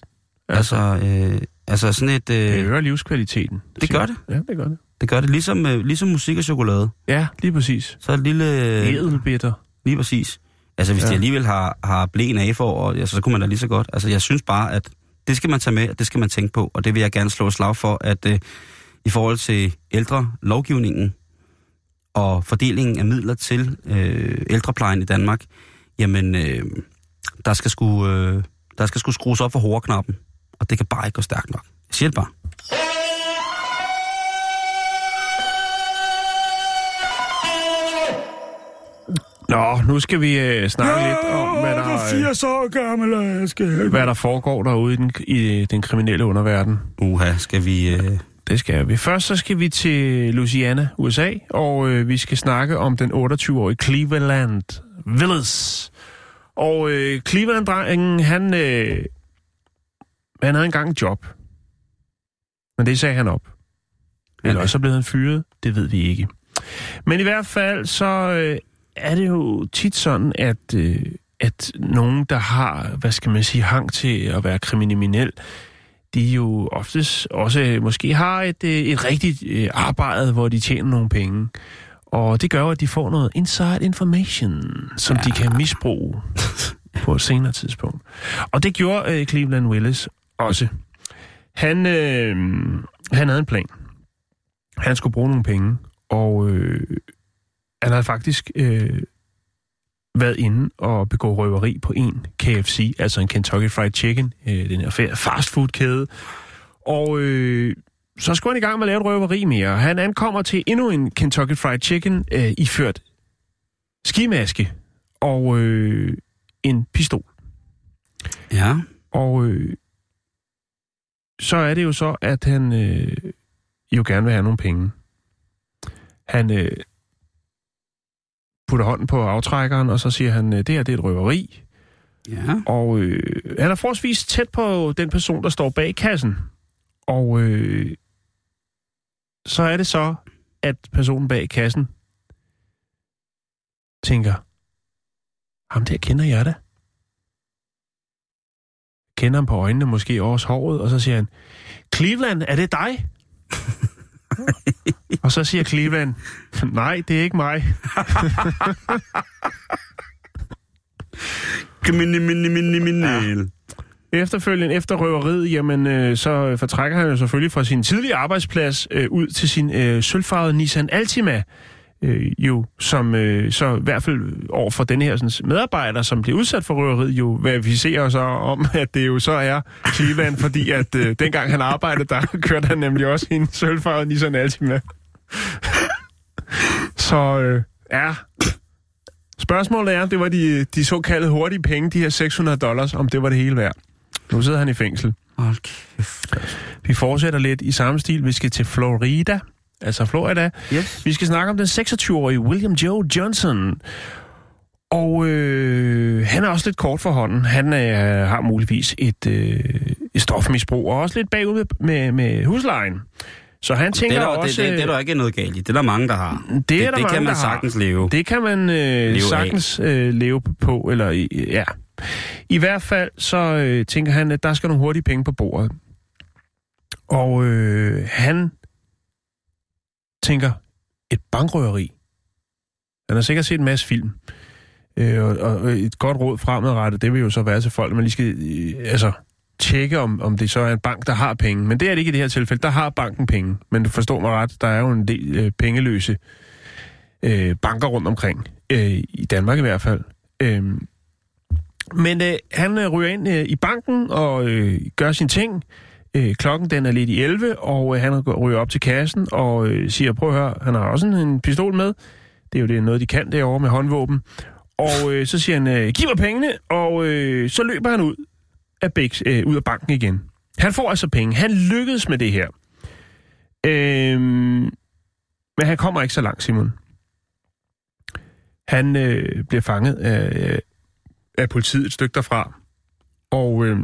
Altså, øh, altså sådan et... Det Øh, øger livskvaliteten. det gør det. Ja, det gør det. Det gør det ligesom, øh, ligesom musik og chokolade. Ja, lige præcis. Så det lille... Øh, Edelbitter. lige præcis. Altså, hvis Ja. ja. de alligevel har, har blæen af for, og, altså, så kunne man da lige så godt. Altså, jeg synes bare, at det skal man tage med, og det skal man tænke på. Og det vil jeg gerne slå et slag for, at øh, i forhold til ældre lovgivningen og fordelingen af midler til øh, ældreplejen i Danmark, jamen, øh, der, skal sgu, øh, der skal sgu skrues op for hårdknappen. Og det kan bare ikke gå stærkt nok. Jeg siger det bare. Nå, nu skal vi øh, snakke lidt om, hvad der, øh, år gammel, og jeg skal... hvad der foregår derude i den, i den kriminelle underverden. Uha, skal vi... Øh, Det skal vi. Først så skal vi til Louisiana, USA, og øh, vi skal snakke om den 28-årige Cleveland Willis. Og øh, Cleveland-drengen, han, øh, han havde engang et job. Men det sagde han op. Eller også så blev han fyret, det ved vi ikke. Men i hvert fald så øh, er det jo tit sådan, at, øh, at nogen, der har, hvad skal man sige, hang til at være kriminel, de jo oftest også øh, måske har et, øh, et rigtigt øh, arbejde, hvor de tjener nogle penge. Og det gør at de får noget inside information, som ja. de kan misbruge på et senere tidspunkt. Og det gjorde øh, Cleveland Willis også. Han, øh, han havde en plan. Han skulle bruge nogle penge, og øh, han havde faktisk øh, været inde og begå røveri på en KFC, altså en Kentucky Fried Chicken, øh, den her fastfood-kæde. Og øh, så skulle han i gang med at lave et røveri mere. Han ankommer til endnu en Kentucky Fried Chicken øh, iført skimaske og øh, en pistol. ja, Og øh, så er det jo så, at han øh, jo gerne vil have nogle penge. Han øh, putter hånden på aftrækkeren, og så siger han, øh, det her det er et røveri. ja. Og øh, han er forholdsvis tæt på den person, der står bag kassen. Og øh, så er det så, at personen bag kassen tænker, ham der kender jeg da. Kender ham på øjnene, måske også håret, og så siger han, Cleveland, er det dig? og så siger Cleveland, nej, det er ikke mig. Mini, mini. Efterfølgende, efter røveriet, jamen, øh, så fortrækker han jo selvfølgelig fra sin tidlige arbejdsplads øh, ud til sin øh, sølvfarvede Nissan Altima, øh, jo, som øh, så i hvert fald over for den her sådan, medarbejder, som bliver udsat for røveriet, jo verificerer så om, at det jo så er Cleveland, fordi at øh, dengang han arbejdede, der kørte han nemlig også en sølvfarvede Nissan Altima. Så øh, ja, spørgsmålet er, det var de, de såkaldte hurtige penge, de her 600 dollars, om det var det hele værd. Nu sidder han i fængsel. Hold kæft. Vi fortsætter lidt i samme stil. Vi skal til Florida, altså Florida. Yes. Vi skal snakke om den 26-årige William Joe Johnson. Og øh, han er også lidt kort for hånden. Han øh, har muligvis et, øh, et stofmisbrug, og også lidt bagud med, med, med huslejen. Så han Det tænker er, der, også... det, det, det er der ikke noget galt i. Det er der mange, der har. det, er der det mange, kan man der har. sagtens leve. Det kan man øh, af. sagtens øh, leve på, eller i- ja. I hvert fald så øh, tænker han, at der skal nogle hurtige penge på bordet. Og øh, han tænker, et bankrøveri. Han har sikkert set en masse film. Øh, og, og et godt råd fremadrettet, det vil jo så være til folk, man lige skal, øh, altså, tjekke, om, om det så er en bank, der har penge. Men det er det ikke i det her tilfælde. Der har banken penge. Men du forstår mig ret, der er jo en del øh, pengeløse øh, banker rundt omkring. Øh, I Danmark i hvert fald. Øh, men øh, han øh, ryger ind øh, i banken og øh, gør sin ting. Øh, klokken den er lidt i 11, og øh, han ryger op til kassen og øh, siger, prøv at høre, han har også en, en pistol med. Det er jo det noget, de kan derovre med håndvåben. Og øh, så siger han, øh, giv mig pengene, og øh, så løber han ud af, Bix, øh, ud af banken igen. Han får altså penge. Han lykkedes med det her. Øhm, men han kommer ikke så langt, Simon. Han øh, bliver fanget af, øh, af politiet et stykke derfra. Og øh,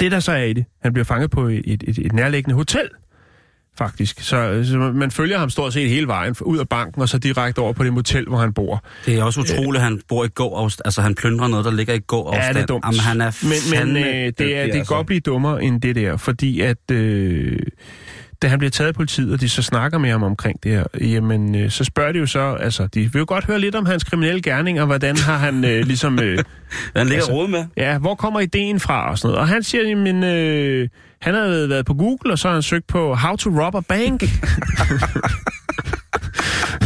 det, der så er i det, han bliver fanget på et, et, et nærliggende hotel, faktisk. Så, så man følger ham stort set hele vejen ud af banken, og så direkte over på det motel, hvor han bor. Det er også utroligt, at han bor i gå Altså, han plyndrer noget, der ligger i gå. Ja, det er dumt. Jamen, han er men men øh, det, er, det kan altså. godt blive dummere end det der, fordi at... Øh, da han bliver taget af politiet, og de så snakker med ham omkring det her, jamen, øh, så spørger de jo så, altså, de vil jo godt høre lidt om hans kriminelle gerning, og hvordan har han øh, ligesom... Øh, han ligger altså, råd med. Ja, hvor kommer ideen fra og sådan noget. Og han siger, jamen, øh, han har været på Google, og så har han søgt på How to Rob a Bank.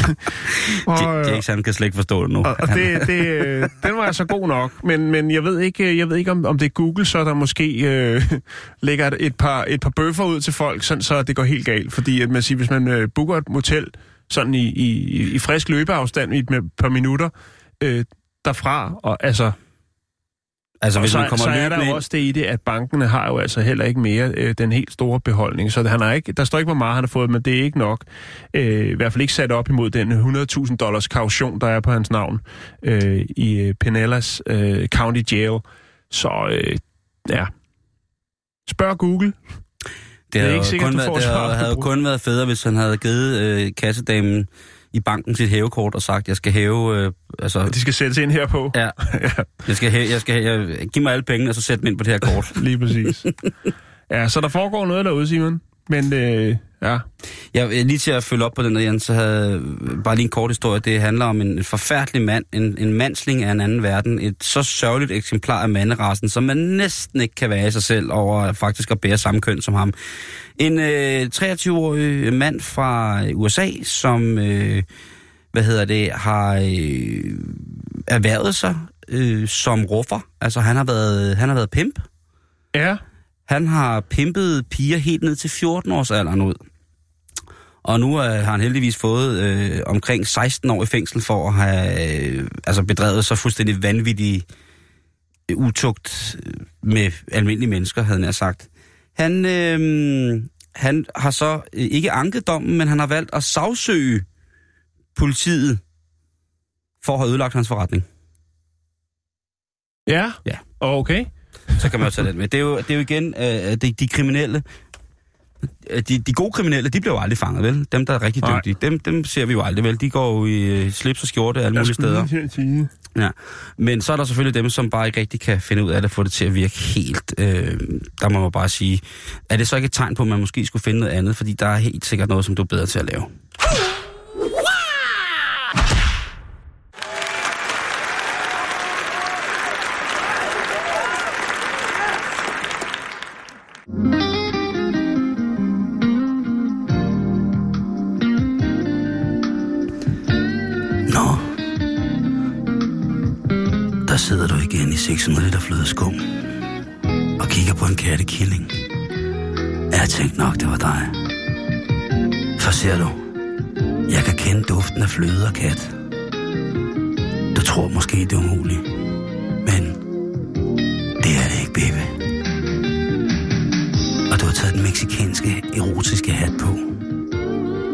og, Jason han kan slet ikke forstå det nu. Og, og det, det, den var altså god nok, men, men jeg ved ikke, jeg ved ikke om, om det er Google, så der måske øh, lægger et par, et par bøffer ud til folk, sådan, så det går helt galt. Fordi at man siger, hvis man øh, booker et motel sådan i, i, i frisk løbeafstand i et par minutter øh, derfra, og altså Altså, hvis så, man kommer så er der jo også det i det, at bankerne har jo altså heller ikke mere øh, den helt store beholdning. Så han har ikke, der står ikke, hvor meget han har fået, men det er ikke nok. Øh, I hvert fald ikke sat op imod den 100.000 dollars kaution, der er på hans navn øh, i øh, Pinellas øh, County Jail. Så øh, ja, spørg Google. Det, det er ikke sikkert, kun været, det havde, havde kun været federe, hvis han havde givet øh, kassedamen i banken sit hævekort og sagt, jeg skal hæve... Øh, altså, De skal sættes ind her på. Ja. Jeg skal hæve, jeg skal hæve, jeg, giv mig alle pengene, og så sæt dem ind på det her kort. Lige præcis. ja, så der foregår noget derude, Simon. Men øh, ja. ja. Lige til at følge op på den der, Jens, så havde bare lige en kort historie. Det handler om en forfærdelig mand, en, en mandsling af en anden verden. Et så sørgeligt eksemplar af manderassen, som man næsten ikke kan være i sig selv over faktisk at bære samme køn som ham. En øh, 23-årig mand fra USA, som, øh, hvad hedder det, har øh, erhvervet sig øh, som ruffer. Altså han har været, han har været pimp. Ja. Han har pimpet piger helt ned til 14 års alderen ud. Og nu øh, har han heldigvis fået øh, omkring 16 år i fængsel for at have øh, altså bedrevet så fuldstændig vanvittig øh, utugt øh, med almindelige mennesker, havde han sagt. Han, øh, han har så øh, ikke anket dommen, men han har valgt at sagsøge politiet for at have ødelagt hans forretning. Ja? Ja. Okay. Så kan man jo tage den med. Det er jo, det er jo igen øh, de, de kriminelle. Øh, de, de gode kriminelle, de bliver jo aldrig fanget, vel? Dem, der er rigtig dygtige, dem, dem ser vi jo aldrig, vel? De går jo i øh, slips og skjorte alle mulige steder. Ja. Men så er der selvfølgelig dem, som bare ikke rigtig kan finde ud af det, få det til at virke helt. Øh, der må man bare sige, er det så ikke et tegn på, at man måske skulle finde noget andet? Fordi der er helt sikkert noget, som du er bedre til at lave. Sidder du igen i 600 liter flødeskum og kigger på en kattekilling. Jeg tænkte nok, det var dig. For ser du, jeg kan kende duften af fløde og kat. Du tror måske, det er umuligt. Men det er det ikke, baby. Og du har taget den meksikanske erotiske hat på.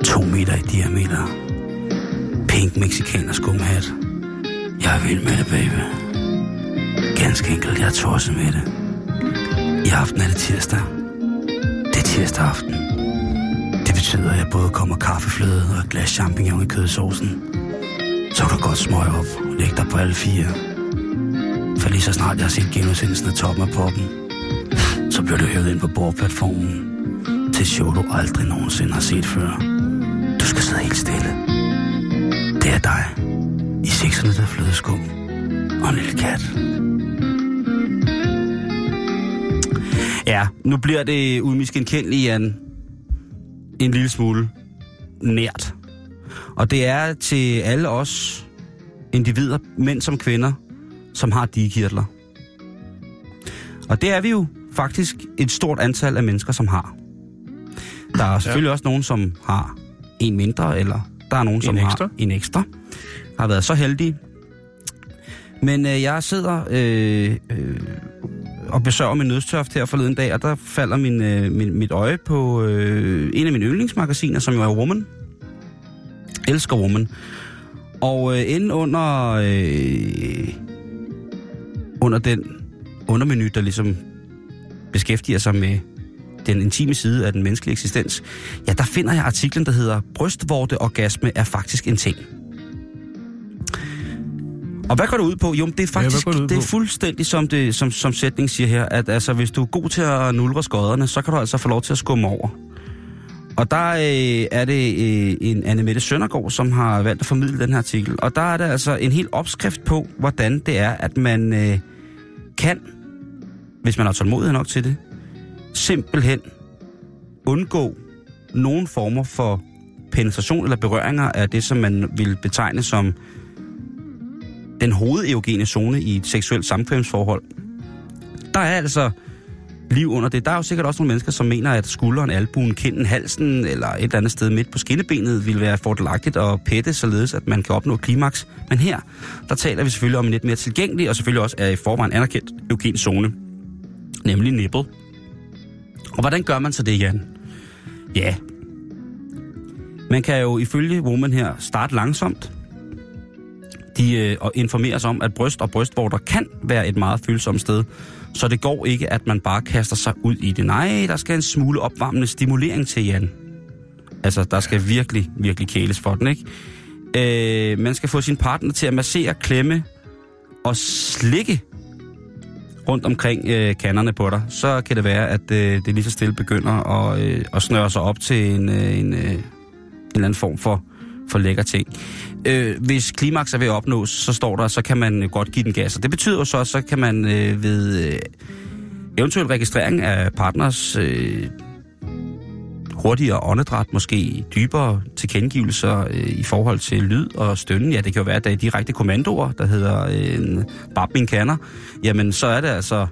To meter i diameter. Pink meksikaner skumhat. Jeg er vild med det, baby. Ganske enkelt, jeg er tosset med det. I aften er det tirsdag. Det er tirsdag aften. Det betyder, at jeg både kommer kaffefløde og et glas champignon i kødsovsen. Så kan du godt smøge op og lægge dig på alle fire. For lige så snart jeg har set genudsendelsen af toppen af poppen, så bliver du hævet ind på bordplatformen til show, du aldrig nogensinde har set før. Du skal sidde helt stille. Det er dig i 600 flødeskum og en lille kat. Ja, nu bliver det umiskenkendeligt, Jan, en lille smule nært. Og det er til alle os individer, mænd som kvinder, som har digekirtler. Og det er vi jo faktisk et stort antal af mennesker, som har. Der er selvfølgelig ja. også nogen, som har en mindre, eller der er nogen, som ekstra. har en ekstra. Har været så heldige. Men øh, jeg sidder øh, øh, og besøger min nødstørft her forleden dag, og der falder min, øh, min, mit øje på øh, en af mine yndlingsmagasiner, som jo er Woman. Elsker Woman. Og øh, inde under, øh, under den undermenu, der ligesom beskæftiger sig med den intime side af den menneskelige eksistens, ja, der finder jeg artiklen, der hedder Brystvorteorgasme er faktisk en ting. Og hvad går det ud på? Jo, det er faktisk går det er fuldstændig som, det, som, som sætning siger her, at altså, hvis du er god til at nulre skodderne, så kan du altså få lov til at skumme over. Og der øh, er det øh, en Annemette Søndergaard, som har valgt at formidle den her artikel. Og der er der altså en helt opskrift på, hvordan det er, at man øh, kan, hvis man har tålmodighed nok til det, simpelthen undgå nogen former for penetration eller berøringer af det, som man vil betegne som den hovedeugene zone i et seksuelt samkvemsforhold. Der er altså liv under det. Der er jo sikkert også nogle mennesker, som mener, at skulderen, albuen, kinden, halsen eller et eller andet sted midt på skinnebenet vil være fordelagtigt at pætte, således at man kan opnå klimaks. Men her, der taler vi selvfølgelig om en lidt mere tilgængelig, og selvfølgelig også er i forvejen anerkendt eugen zone, nemlig nippet. Og hvordan gør man så det, Jan? Ja, man kan jo ifølge Woman her starte langsomt. De øh, sig om, at bryst og brystvorter kan være et meget følsomt sted, så det går ikke, at man bare kaster sig ud i det. Nej, der skal en smule opvarmende stimulering til, Jan. Altså, der skal virkelig, virkelig kæles for den, ikke? Øh, man skal få sin partner til at massere, klemme og slikke rundt omkring øh, kanderne på dig. Så kan det være, at øh, det lige så stille begynder at, øh, at snøre sig op til en, øh, en, øh, en eller anden form for, for lækker ting. Øh, hvis klimaks er ved at opnås, så står der, så kan man øh, godt give den gas. Og det betyder jo så, så kan man øh, ved øh, eventuel registrering af partners øh, hurtigere åndedræt, måske dybere tilkendegivelser øh, i forhold til lyd og stønnen. Ja, det kan jo være, at der er direkte kommandoer, der hedder øh, en bab min kanner. Jamen, så er det altså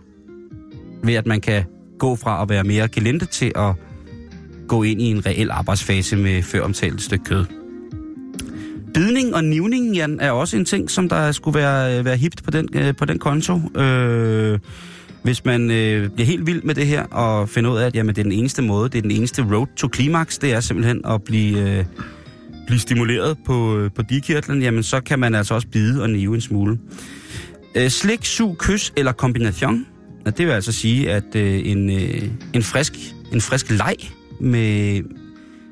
ved, at man kan gå fra at være mere gelente til at gå ind i en reel arbejdsfase med før omtalt stykke kød. Bidning og nivning, Jan, er også en ting, som der skulle være, øh, være hipt på den, øh, på den konto. Øh, hvis man øh, bliver helt vild med det her og finder ud af, at jamen, det er den eneste måde, det er den eneste road to climax, det er simpelthen at blive, øh, blive stimuleret på, øh, på dikirtlen, jamen så kan man altså også bide og nive en smule. Øh, slik, sug, kys eller kombination, ja, det vil altså sige, at øh, en, øh, en, frisk, en frisk leg med,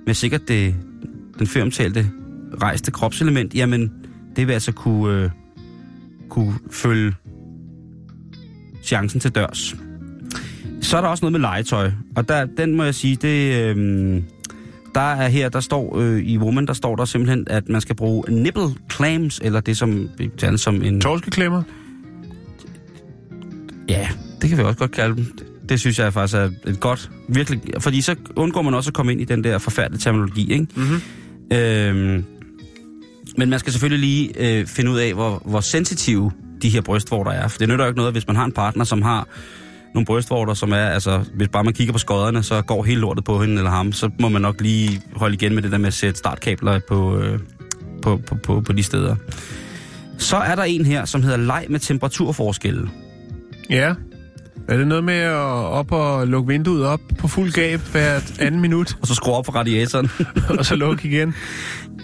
med sikkert det, den føromtalte rejste kropselement, jamen det vil altså kunne, øh, kunne følge chancen til dørs. Så er der også noget med legetøj, og der, den må jeg sige, det, øh, der er her, der står øh, i Woman, der står der simpelthen, at man skal bruge nipple clams, eller det som taler som en... Torskeklemmer? Ja, det kan vi også godt kalde dem. Det synes jeg faktisk er et godt, virkelig, fordi så undgår man også at komme ind i den der forfærdelige terminologi, ikke? Mm-hmm. Øhm, men man skal selvfølgelig lige øh, finde ud af, hvor, hvor sensitive de her brystvorter er. For det nytter jo ikke noget, hvis man har en partner, som har nogle brystvorter, som er, altså, hvis bare man kigger på skodderne, så går hele lortet på hende eller ham, så må man nok lige holde igen med det der med at sætte startkabler på, øh, på, på, på, på de steder. Så er der en her, som hedder leg med temperaturforskelle. Ja. Er det noget med at op og lukke vinduet op på fuld gab hvert anden minut, Og så skrue op for radiatoren. og så lukke igen?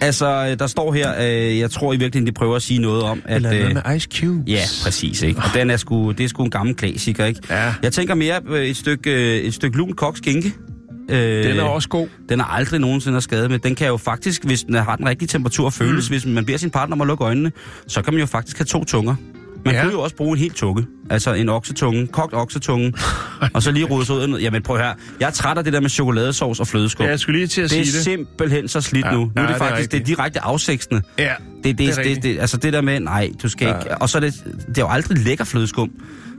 altså, øh, der står her, øh, jeg tror i virkeligheden, de prøver at sige noget om, at... Eller noget øh, med Ice Cubes? Ja, præcis. Ikke? Og den er sgu, det er sgu en gammel klassiker, ikke? Ja. Jeg tænker mere øh, et stykke, øh, et stykke lun koks skinke. Øh, Den er også god. Den er aldrig nogensinde skadet med. Den kan jo faktisk, hvis den har den rigtige temperatur, føles. Mm. Hvis man beder sin partner om at lukke øjnene, så kan man jo faktisk have to tunger. Man Ja. kunne jo også bruge en helt tunge. Altså en oksetunge, kogt oksetunge, og så lige rode sig ud. Jamen prøv her. Jeg er træt af det der med chokoladesauce og flødeskum. Ja, jeg skulle lige til at det er sige det. simpelthen så slidt Ja, nu. Nu ja, er det det er faktisk det er direkte afsægtende. Ja, Det, det, Det er det, det, det, altså det der med, nej, du skal Ja. ikke... Og så er det, det er jo aldrig lækker flødeskum.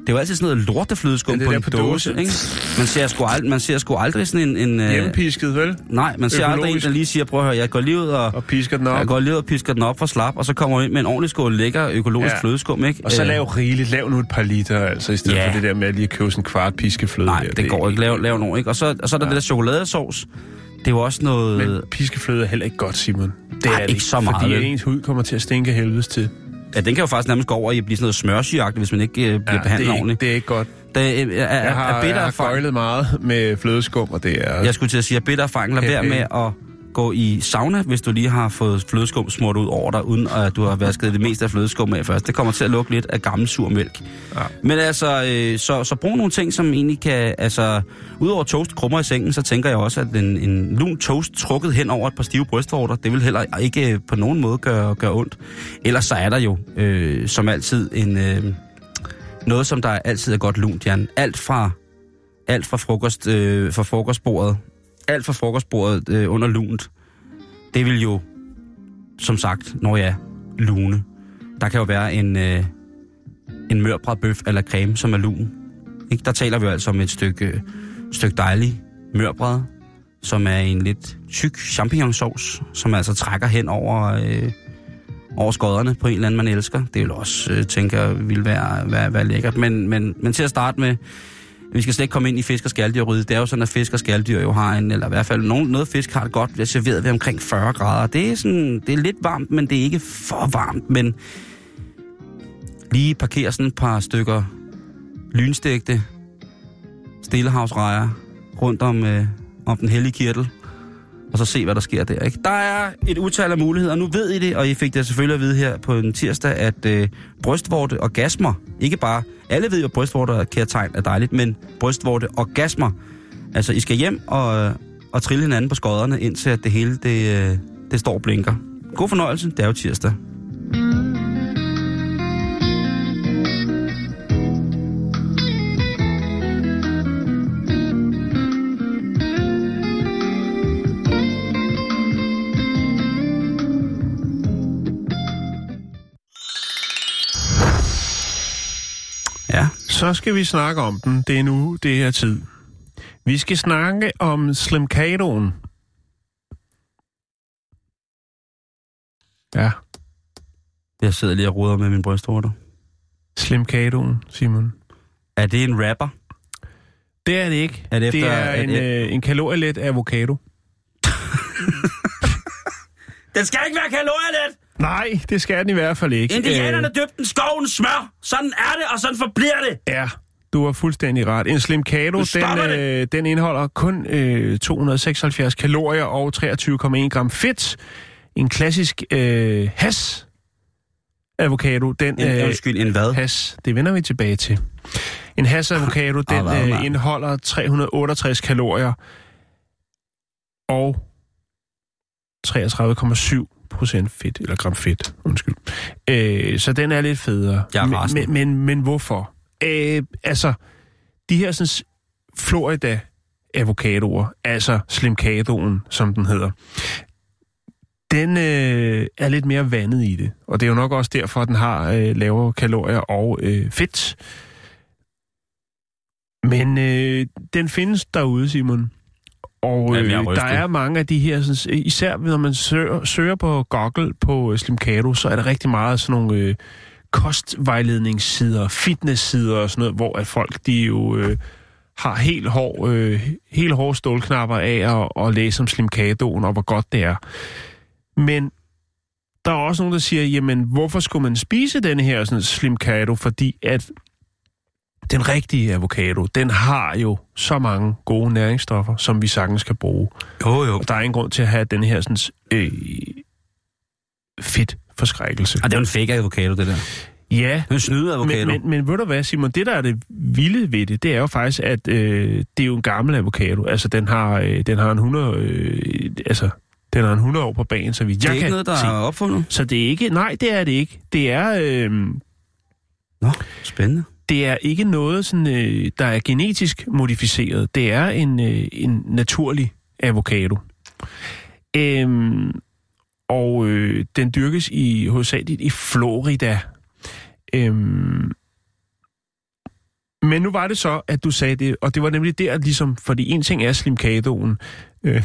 Det er jo altid sådan noget lorteflødeskum Det på det en på dåse, dåse. ikke? Man ser sgu aldrig, man ser sgu aldrig sådan en... en øh, Hjemmepisket, vel? nej, man ser aldrig en, økologisk. der lige siger, prøv at høre, jeg går lige ud og... Og pisker den op. Jeg går lige ud og pisker den op for slap, og så kommer jeg ind med en ordentlig skål lækker økologisk Ja. flødeskum, ikke? Og så Øh, lav rigeligt. Lav nu et par liter, altså, i stedet Ja. for det der med at lige købe sådan en kvart piskefløde. Nej, der. det går ikke. Lav, lav nogen, ikke? Og så, og så er der ja. det der chokoladesauce. Det er jo også noget... Men piskefløde er heller ikke godt, Simon. Det er det ikke så meget, Fordi vel? ens hud kommer til at stinke helvedes til. Ja, den kan jo faktisk nærmest gå over i at blive sådan noget smørsyagtigt, hvis man ikke øh, bliver ja, det, behandlet er ikke, ordentligt. det er ikke godt. Det er, er, er, Jeg har, er bitter jeg har erfaring. meget med flødeskum, og det er... Jeg skulle til at sige, at bitter erfaring. Lad Hey, være med at gå i sauna, hvis du lige har fået flødeskum smurt ud over dig, uden at du har vasket det meste af flødeskum af først. Det kommer til at lugte lidt af gammel sur mælk. Ja. Men altså, øh, så, så brug nogle ting, som egentlig kan... Altså, udover toast krummer i sengen, så tænker jeg også, at en, en lun toast trukket hen over et par stive brystvorter, det vil heller ikke på nogen måde gøre, gøre ondt. Ellers så er der jo, øh, som altid, en... Øh, noget, som der altid er godt lunt, Jan. Alt fra, alt fra, frokost, øh, fra frokostbordet, alt fra frokostbordet øh, under lunt, det vil jo, som sagt, når jeg er lune. Der kan jo være en, øh, en mørbræd bøf eller creme, som er lun. Ikke? Der taler vi jo altså om et stykke, øh, stykke dejlig mørbræd, som er en lidt tyk champignonsauce, som altså trækker hen over, øh, over skodderne på en eller anden, man elsker. Det vil også, øh, tænker vil være, være, være lækkert. Men, men, men til at starte med, vi skal slet ikke komme ind i fisk- og skaldyrryddet. Det er jo sådan, at fisk og skalddyr jo har en, eller i hvert fald nogen, noget fisk har det godt bliver serveret ved omkring 40 grader. Det er, sådan, det er lidt varmt, men det er ikke for varmt. Men lige parkere sådan et par stykker lynstægte stillehavsrejer rundt om, øh, om den hellige kirtel, og så se, hvad der sker der. Ikke? Der er et utal af muligheder. Nu ved I det, og I fik det selvfølgelig at vide her på en tirsdag, at øh, brystvorte orgasmer, ikke bare, alle ved jo, at brystvorte og kærtegn er dejligt, men brystvorte orgasmer, altså I skal hjem og, øh, og trille hinanden på skodderne, indtil at det hele det, øh, det står og blinker. God fornøjelse, det er jo tirsdag. Mm. Så skal vi snakke om den. Det er nu, det er tid. Vi skal snakke om Slimkadoen. Ja, jeg sidder lige og ruder med min brystvorter. Slimkadoen, Simon. Er det en rapper? Det er det ikke. Er det det efter- er er en, det- øh, en kalorielet avocado. Den skal ikke være kalorielet! Nej, det skal den i hvert fald ikke. Indianerne døbte den skoven smør. Sådan er det, og sådan forbliver det. Øh, ja, du har fuldstændig ret. En Slimkado, den, øh, den indeholder kun øh, 276 kalorier og 23,1 gram fedt. En klassisk øh, has avocado, den... En, øh, undskyld, en hvad? Has, det vender vi tilbage til. En has avocado, den hvad, øh, indeholder 368 kalorier og 33,7 procent fedt, eller gram fedt, undskyld. Øh, så den er lidt federe. Jeg er men, men, men hvorfor? Øh, altså, de her sådan, Florida avocadoer, altså slimkadoen, som den hedder, den øh, er lidt mere vandet i det. Og det er jo nok også derfor, at den har øh, lavere kalorier og øh, fedt. Men øh, den findes derude, Simon. Og øh, er der er mange af de her, sådan, især når man søger, søger på Google på øh, Slimkado, så er der rigtig meget sådan nogle øh, kostvejledningssider, fitnesssider og sådan noget, hvor at folk de jo øh, har helt hård, øh, helt hårde stålknapper af at, at læse om Slimkadoen og hvor godt det er. Men der er også nogen, der siger, jamen, hvorfor skulle man spise den her sådan, slimkado? Fordi at den rigtige avocado, den har jo så mange gode næringsstoffer, som vi sagtens kan bruge. Jo, jo. Og der er ingen grund til at have den her sådan, øh, fedt forskrækkelse. Og det er jo en fake avocado, det der. Ja, Det er en snyde avocado. men, men, men ved du hvad, Simon, det der er det vilde ved det, det er jo faktisk, at øh, det er jo en gammel avocado. Altså, den har, øh, den har en 100, øh, altså, den har en 100 år på banen, så vidt det er jeg ikke kan noget, der se. er opfundet. Så det er ikke, nej, det er det ikke. Det er, øh, Nå, spændende det er ikke noget, sådan, øh, der er genetisk modificeret. Det er en, øh, en naturlig avocado. Øhm, og øh, den dyrkes i hovedsageligt i Florida. Øhm, Men nu var det så, at du sagde det, og det var nemlig der, ligesom, fordi en ting er slimkadoen, øh,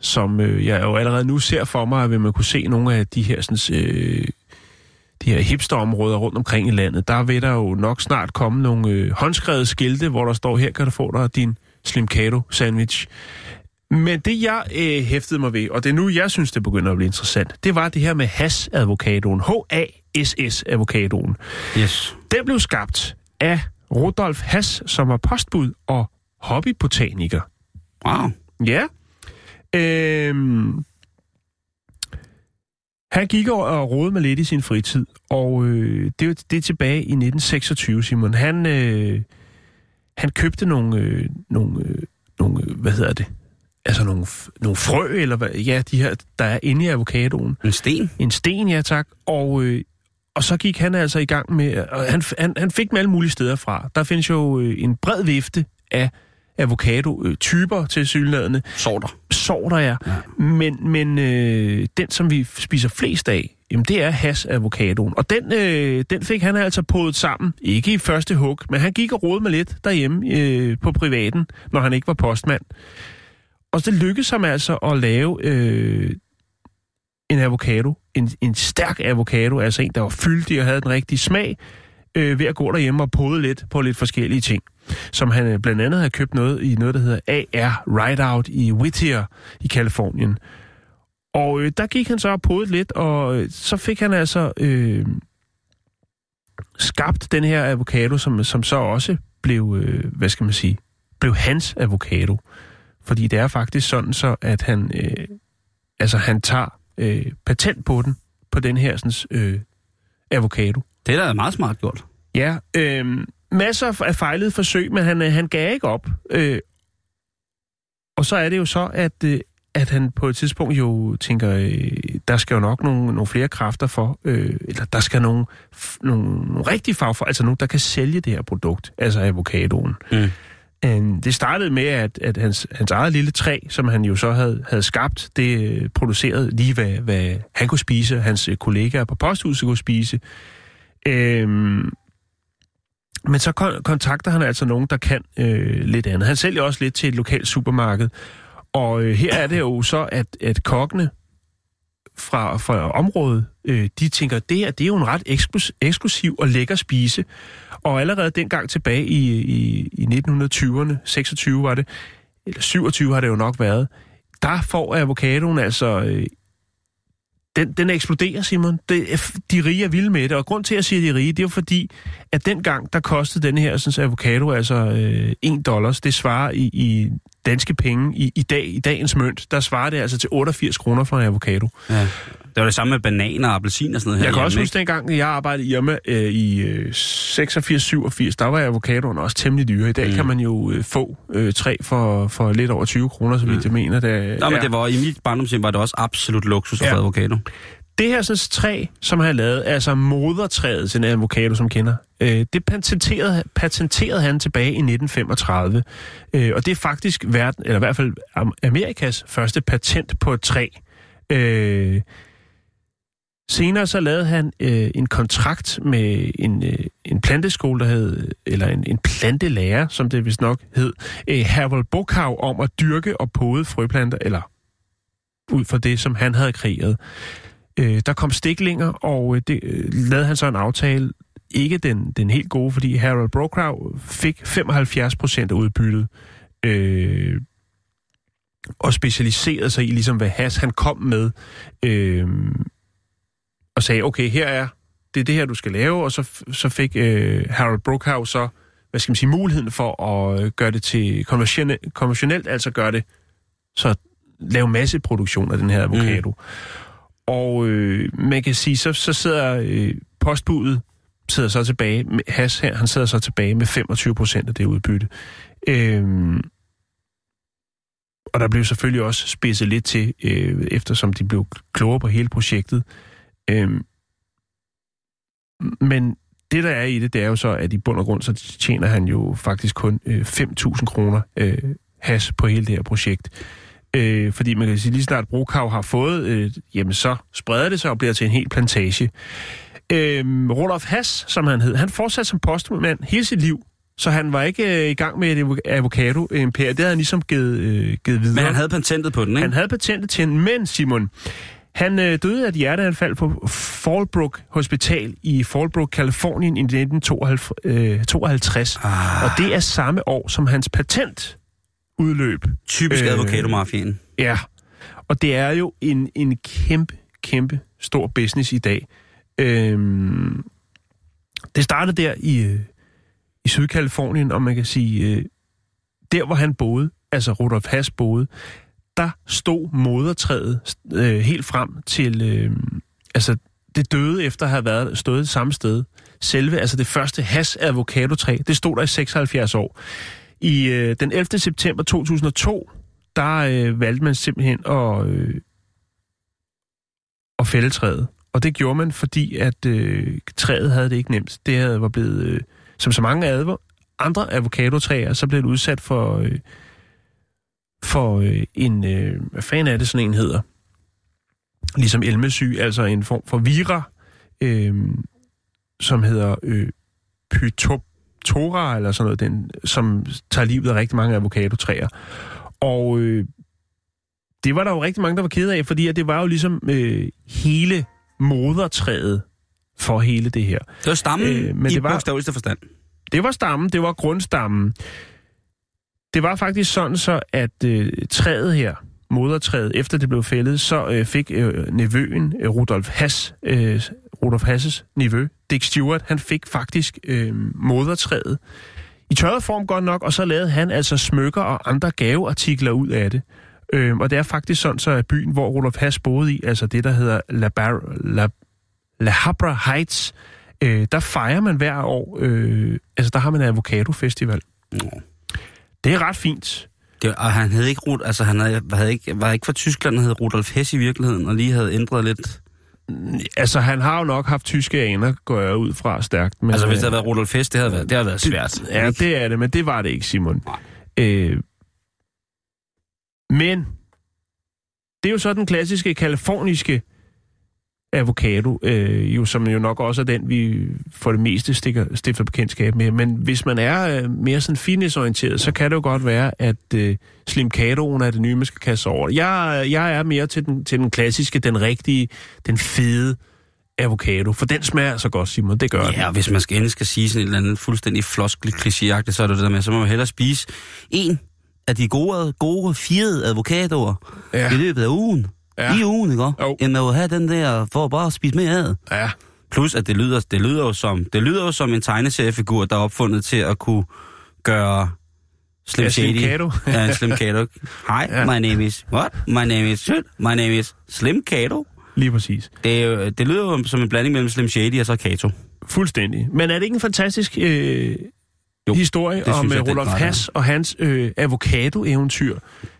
som øh, jeg jo allerede nu ser for mig, at man kunne se nogle af de her, sådan, øh, de her hipsterområder rundt omkring i landet, der vil der jo nok snart komme nogle øh, håndskrevede skilte, hvor der står, her kan du få dig din slimkado sandwich. Men det, jeg øh, hæftede mig ved, og det er nu, jeg synes, det begynder at blive interessant, det var det her med has-advokadoen. H-A-S-S-advokadoen. Yes. Den blev skabt af Rudolf Hass, som var postbud og hobbybotaniker. Wow. Ja. Øhm, han gik og rode med lidt i sin fritid, og øh, det, er- det er tilbage i 1926, Simon. Han, øh, han købte nogle, øh, nogle, øh, nogle, øh, hvad hedder det, altså nogle, nogle frø, eller hvad, ja, de her, der er inde i avocadoen. En sten. En sten, ja tak. Og, øh, og så gik han altså i gang med... Og han, han, han fik dem alle mulige steder fra. Der findes jo øh, en bred vifte af avocado-typer til sygladende. Sorter. Sorter, ja. Ja. Men, men øh, den, som vi spiser flest af, jamen det er has-avocadoen. Og den, øh, den fik han altså podet sammen. Ikke i første hug, men han gik og rode med lidt derhjemme øh, på privaten, når han ikke var postmand. Og det lykkedes ham altså at lave øh, en avocado, en, en stærk avocado, altså en, der var fyldig og havde den rigtige smag, øh, ved at gå derhjemme og pode lidt på lidt forskellige ting. Som han øh, blandt andet har købt noget i noget, der hedder AR Rideout i Whittier i Kalifornien. Og øh, der gik han så og podet lidt, og øh, så fik han altså øh, skabt den her avocado, som, som så også blev, øh, hvad skal man sige, blev hans avocado. Fordi det er faktisk sådan så, at han, øh, altså han tager øh, patent på den, på den her sådan, øh, avocado. Det er da meget smart gjort. Ja, øh, masser af fejlede forsøg, men han, øh, han gav ikke op. Øh, og så er det jo så, at, øh, at han på et tidspunkt jo tænker, øh, der skal jo nok nogle, nogle flere kræfter for, øh, eller der skal nogle, nogle, rigtige fagfolk, altså nogen, der kan sælge det her produkt, altså avocadoen. Mm. Øh, Det startede med, at, at hans, hans eget lille træ, som han jo så havde, havde skabt, det øh, producerede lige, hvad, hvad han kunne spise, hans øh, kollegaer på posthuset kunne spise. Øhm, men så kon- kontakter han altså nogen, der kan øh, lidt andet. Han sælger også lidt til et lokalt supermarked. Og øh, her er det jo så, at, at kokkene fra, fra området, øh, de tænker, det her det er jo en ret eksklus- eksklusiv og lækker spise. Og allerede dengang tilbage i, i, i 1920'erne, 26 var det, eller 27 har det jo nok været, der får avocadoen altså... Øh, den, den eksploderer, Simon. Det, de rige er vilde med det, og grund til, at jeg siger, de er rige, det er jo fordi, at dengang, der kostede den her sådan, avocado altså øh, 1 dollars. Det svarer i, i danske penge i, i, dag, i dagens mønt, der svarer det altså til 88 kroner for en avocado. Ja. Det var det samme med bananer og appelsin og sådan noget Jeg kan herhjemme, også ikke? huske dengang, jeg arbejdede i Irma øh, i øh, 86-87, der var avocadoen også temmelig dyre. I dag Mm. mm. kan man jo øh, få øh, tre for, for lidt over 20 kroner, så vidt jeg mener. Det, Nå, men det var, i mit barndomshjem var det også absolut luksus at Ja. få avocado det her sådan, træ, som han har lavet, altså modertræet til en avocado, som kender. Øh, det patenterede, patenterede han tilbage i 1935. Øh, og det er faktisk verden, eller i hvert fald Amerikas første patent på et træ. Øh, senere så lavede han øh, en kontrakt med en, øh, en planteskole, der hed, eller en, en plantelærer, som det vist nok hed, øh, Harold Bokau, om at dyrke og pode frøplanter, eller ud fra det, som han havde kreeret. Øh, der kom stiklinger, og øh, det øh, lavede han så en aftale, ikke den, den helt gode, fordi Harold Brokrow fik 75 procent af udbyttet, øh, og specialiserede sig i, ligesom hvad Has han kom med, øh, og sagde, okay, her er det er det her, du skal lave, og så, så fik øh, Harold Brookhow så, hvad skal man sige, muligheden for at øh, gøre det til konventionelt, konventionelt altså gøre det, så lave masseproduktion af den her avocado. Mm. Og øh, man kan sige, så, så sidder øh, postbudet sidder så tilbage, med, Has her, han sidder så tilbage med 25 procent af det udbytte. Øhm, og der blev selvfølgelig også spidset lidt til, øh, eftersom de blev klogere på hele projektet. Øhm, men det, der er i det, det er jo så, at i bund og grund, så tjener han jo faktisk kun øh, 5.000 kroner øh, has på hele det her projekt. Øh, fordi man kan sige, lige snart Brokav har fået, øh, jamen så spreder det sig og bliver til en hel plantage. Øh, Rudolf Hass, som han hed, han fortsatte som postmand hele sit liv. Så han var ikke øh, i gang med et avo- avocado-imperium. Det havde han ligesom givet, øh, givet videre. Men han havde patentet på den, ikke? Han havde patentet til den, men Simon, han øh, døde af et hjerteanfald på Fallbrook Hospital i Fallbrook, Kalifornien i 1952. Ah. Og det er samme år, som hans patent udløb. Typisk Øh, øh... advokatomafien. Ja, og det er jo en, en kæmpe, kæmpe stor business i dag. Øhm, det startede der i, øh, i Sydkalifornien, og man kan sige, øh, der hvor han boede, altså Rudolf Hass boede, der stod modertræet øh, helt frem til, øh, altså det døde efter at have været, stået det samme sted. Selve, altså det første Hass avocadotræ, det stod der i 76 år. I øh, den 11. september 2002, der øh, valgte man simpelthen at, øh, at fælde træet. Og det gjorde man, fordi at øh, træet havde det ikke nemt. Det havde, var blevet, øh, som så mange advo- andre avocadotræer, så blev det udsat for, øh, for øh, en, øh, hvad fanden er det sådan en hedder? Ligesom elmesyg, altså en form for vira, øh, som hedder øh, pytoptora, eller sådan noget, den, som tager livet af rigtig mange avocadotræer. Og øh, det var der jo rigtig mange, der var ked af, fordi at det var jo ligesom øh, hele modertræet for hele det her. Det var stammen Øh, men i det var- forstand. Det var stammen, det var grundstammen. Det var faktisk sådan så, at øh, træet her, modertræet, efter det blev fældet, så øh, fik øh, nevøen, øh, Rudolf Hass, øh, Rudolf Hasses nevø, Dick Stewart, han fik faktisk øh, modertræet i tørret form godt nok, og så lavede han altså smykker og andre gaveartikler ud af det. Øh, og det er faktisk sådan så, at byen, hvor Rudolf Hass boede i, altså det, der hedder La, Bar- La, La Habra Heights, øh, der fejrer man hver år, øh, altså der har man en avocado-festival. Nå. Det er ret fint. Det, og han havde ikke altså han havde, havde ikke, var ikke fra Tyskland, han hed Rudolf Hess i virkeligheden, og lige havde ændret lidt. Altså, han har jo nok haft tyske aner, går jeg ud fra stærkt. Men, Altså hvis det øh, havde været Rudolf Hess, det havde været, det havde været svært. Ja, ikke? det er det, men det var det ikke, Simon. Øh, men det er jo så den klassiske kaliforniske avocado, øh, jo, som jo nok også er den, vi for det meste stikker, stifter bekendtskab med. Men hvis man er øh, mere sådan fitnessorienteret, så kan det jo godt være, at øh, Slim Cadoen er det nye, man skal kaste over. Jeg, jeg er mere til den, til den klassiske, den rigtige, den fede avocado. For den smager så godt, Simon. Det gør den. Ja, hvis man skal endelig skal sige sådan et eller andet fuldstændig floskel klichéagtigt, så er det det der med, så må man hellere spise en af de gode, gode firede avocadoer Ja. ja. i løbet af ugen. Ja. I ugen, ikke? Jo. End man vil have den der for bare at spise mere af. Ja. Plus, at det lyder, det lyder, jo, som, det lyder jo som en tegneseriefigur, der er opfundet til at kunne gøre Slim Ja, Slim. Cado. ja, en Slim Cato. Hi, Ja. my name is... What? My name is... Shit. My name is Slim Cato. Lige præcis. Det, jo, det lyder jo som en blanding mellem Slim Shady og så Cato. Fuldstændig. Men er det ikke en fantastisk øh, Jo, historie om jeg, øh, grad er. Hass og hans øh, avocado-eventyr?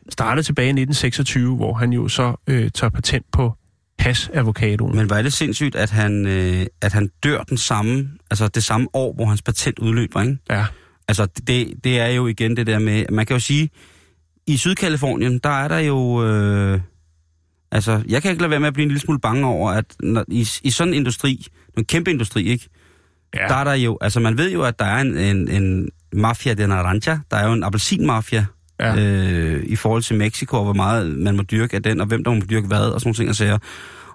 Startede tilbage i 1926, hvor han jo så øh, tager patent på Hass-avocadoen. Men er det sindssygt, at han, øh, at han dør den samme, altså det samme år, hvor hans patent udløber, ikke? Ja, Altså, det, det er jo igen det der med, man kan jo sige, i Sydkalifornien, der er der jo, øh, altså, jeg kan ikke lade være med at blive en lille smule bange over, at når, i, i sådan en industri, en kæmpe industri, ikke? ja. Der er der jo, altså man ved jo, at der er en, en, en mafia de naranja, der er jo en appelsinmafia, Ja. øh, i forhold til Mexico, og hvor meget man må dyrke af den, og hvem der må dyrke hvad, og sådan nogle ting og sager.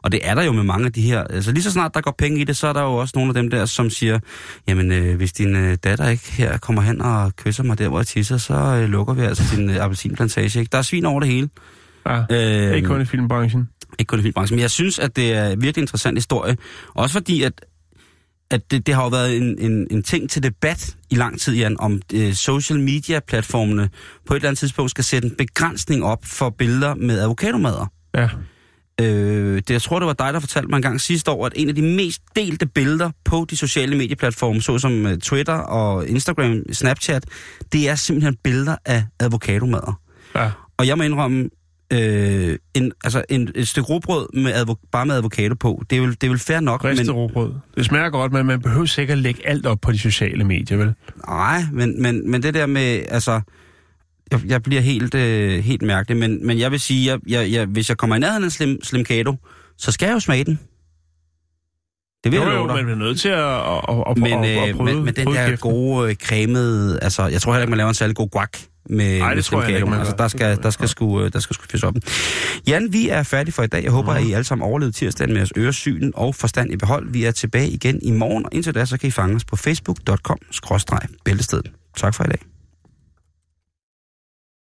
Og det er der jo med mange af de her. Altså lige så snart der går penge i det, så er der jo også nogle af dem der, som siger, jamen øh, hvis din øh, datter ikke her kommer hen og kysser mig der, hvor jeg tisser, så øh, lukker vi altså din øh, appelsinplantage. Ikke? Der er svin over det hele. ja. Øh, Ikke kun i filmbranchen. ikke kun i filmbranchen. Men jeg synes, at det er en virkelig interessant historie. Også fordi, at, at det, det har jo været en, en, en ting til debat i lang tid, Jan, om øh, social media-platformene på et eller andet tidspunkt skal sætte en begrænsning op for billeder med avocadomader. Ja. Øh, det, jeg tror, det var dig, der fortalte mig en gang sidste år, at en af de mest delte billeder på de sociale medieplatforme, såsom øh, Twitter og Instagram, Snapchat, det er simpelthen billeder af avocadomader. ja. Og jeg må indrømme, øh, en, altså en, et stykke råbrød med advo- bare med avocado på, det er vel, det er vel fair nok, Ristet men, råbrød. Det smager godt, men man behøver sikkert lægge alt op på de sociale medier, vel? nej, men, men, men det der med, altså, jeg, jeg bliver helt, øh, helt mærkelig, men, men jeg vil sige, jeg, jeg, jeg, hvis jeg kommer i nærheden af en slim, slim Kato, så skal jeg jo smage den. Det vil Jo, jeg jo, man bliver nødt til at, at, at, Men, at, at øh, bryde, men, men den bryde der gode øh, cremede, altså jeg tror heller ikke, man laver en særlig god guac med, Nej, det med tror jeg ikke, Altså der skal, der skal, sgu, øh, der skal sgu fyres op. Jan, vi er færdige for i dag. Jeg håber, Mhm. at I alle sammen overlevede tirsdagen med jeres øresyn og forstand i behold. Vi er tilbage igen i morgen, og indtil da så kan I fange os på facebook.com-bæltestedet. Tak for i dag.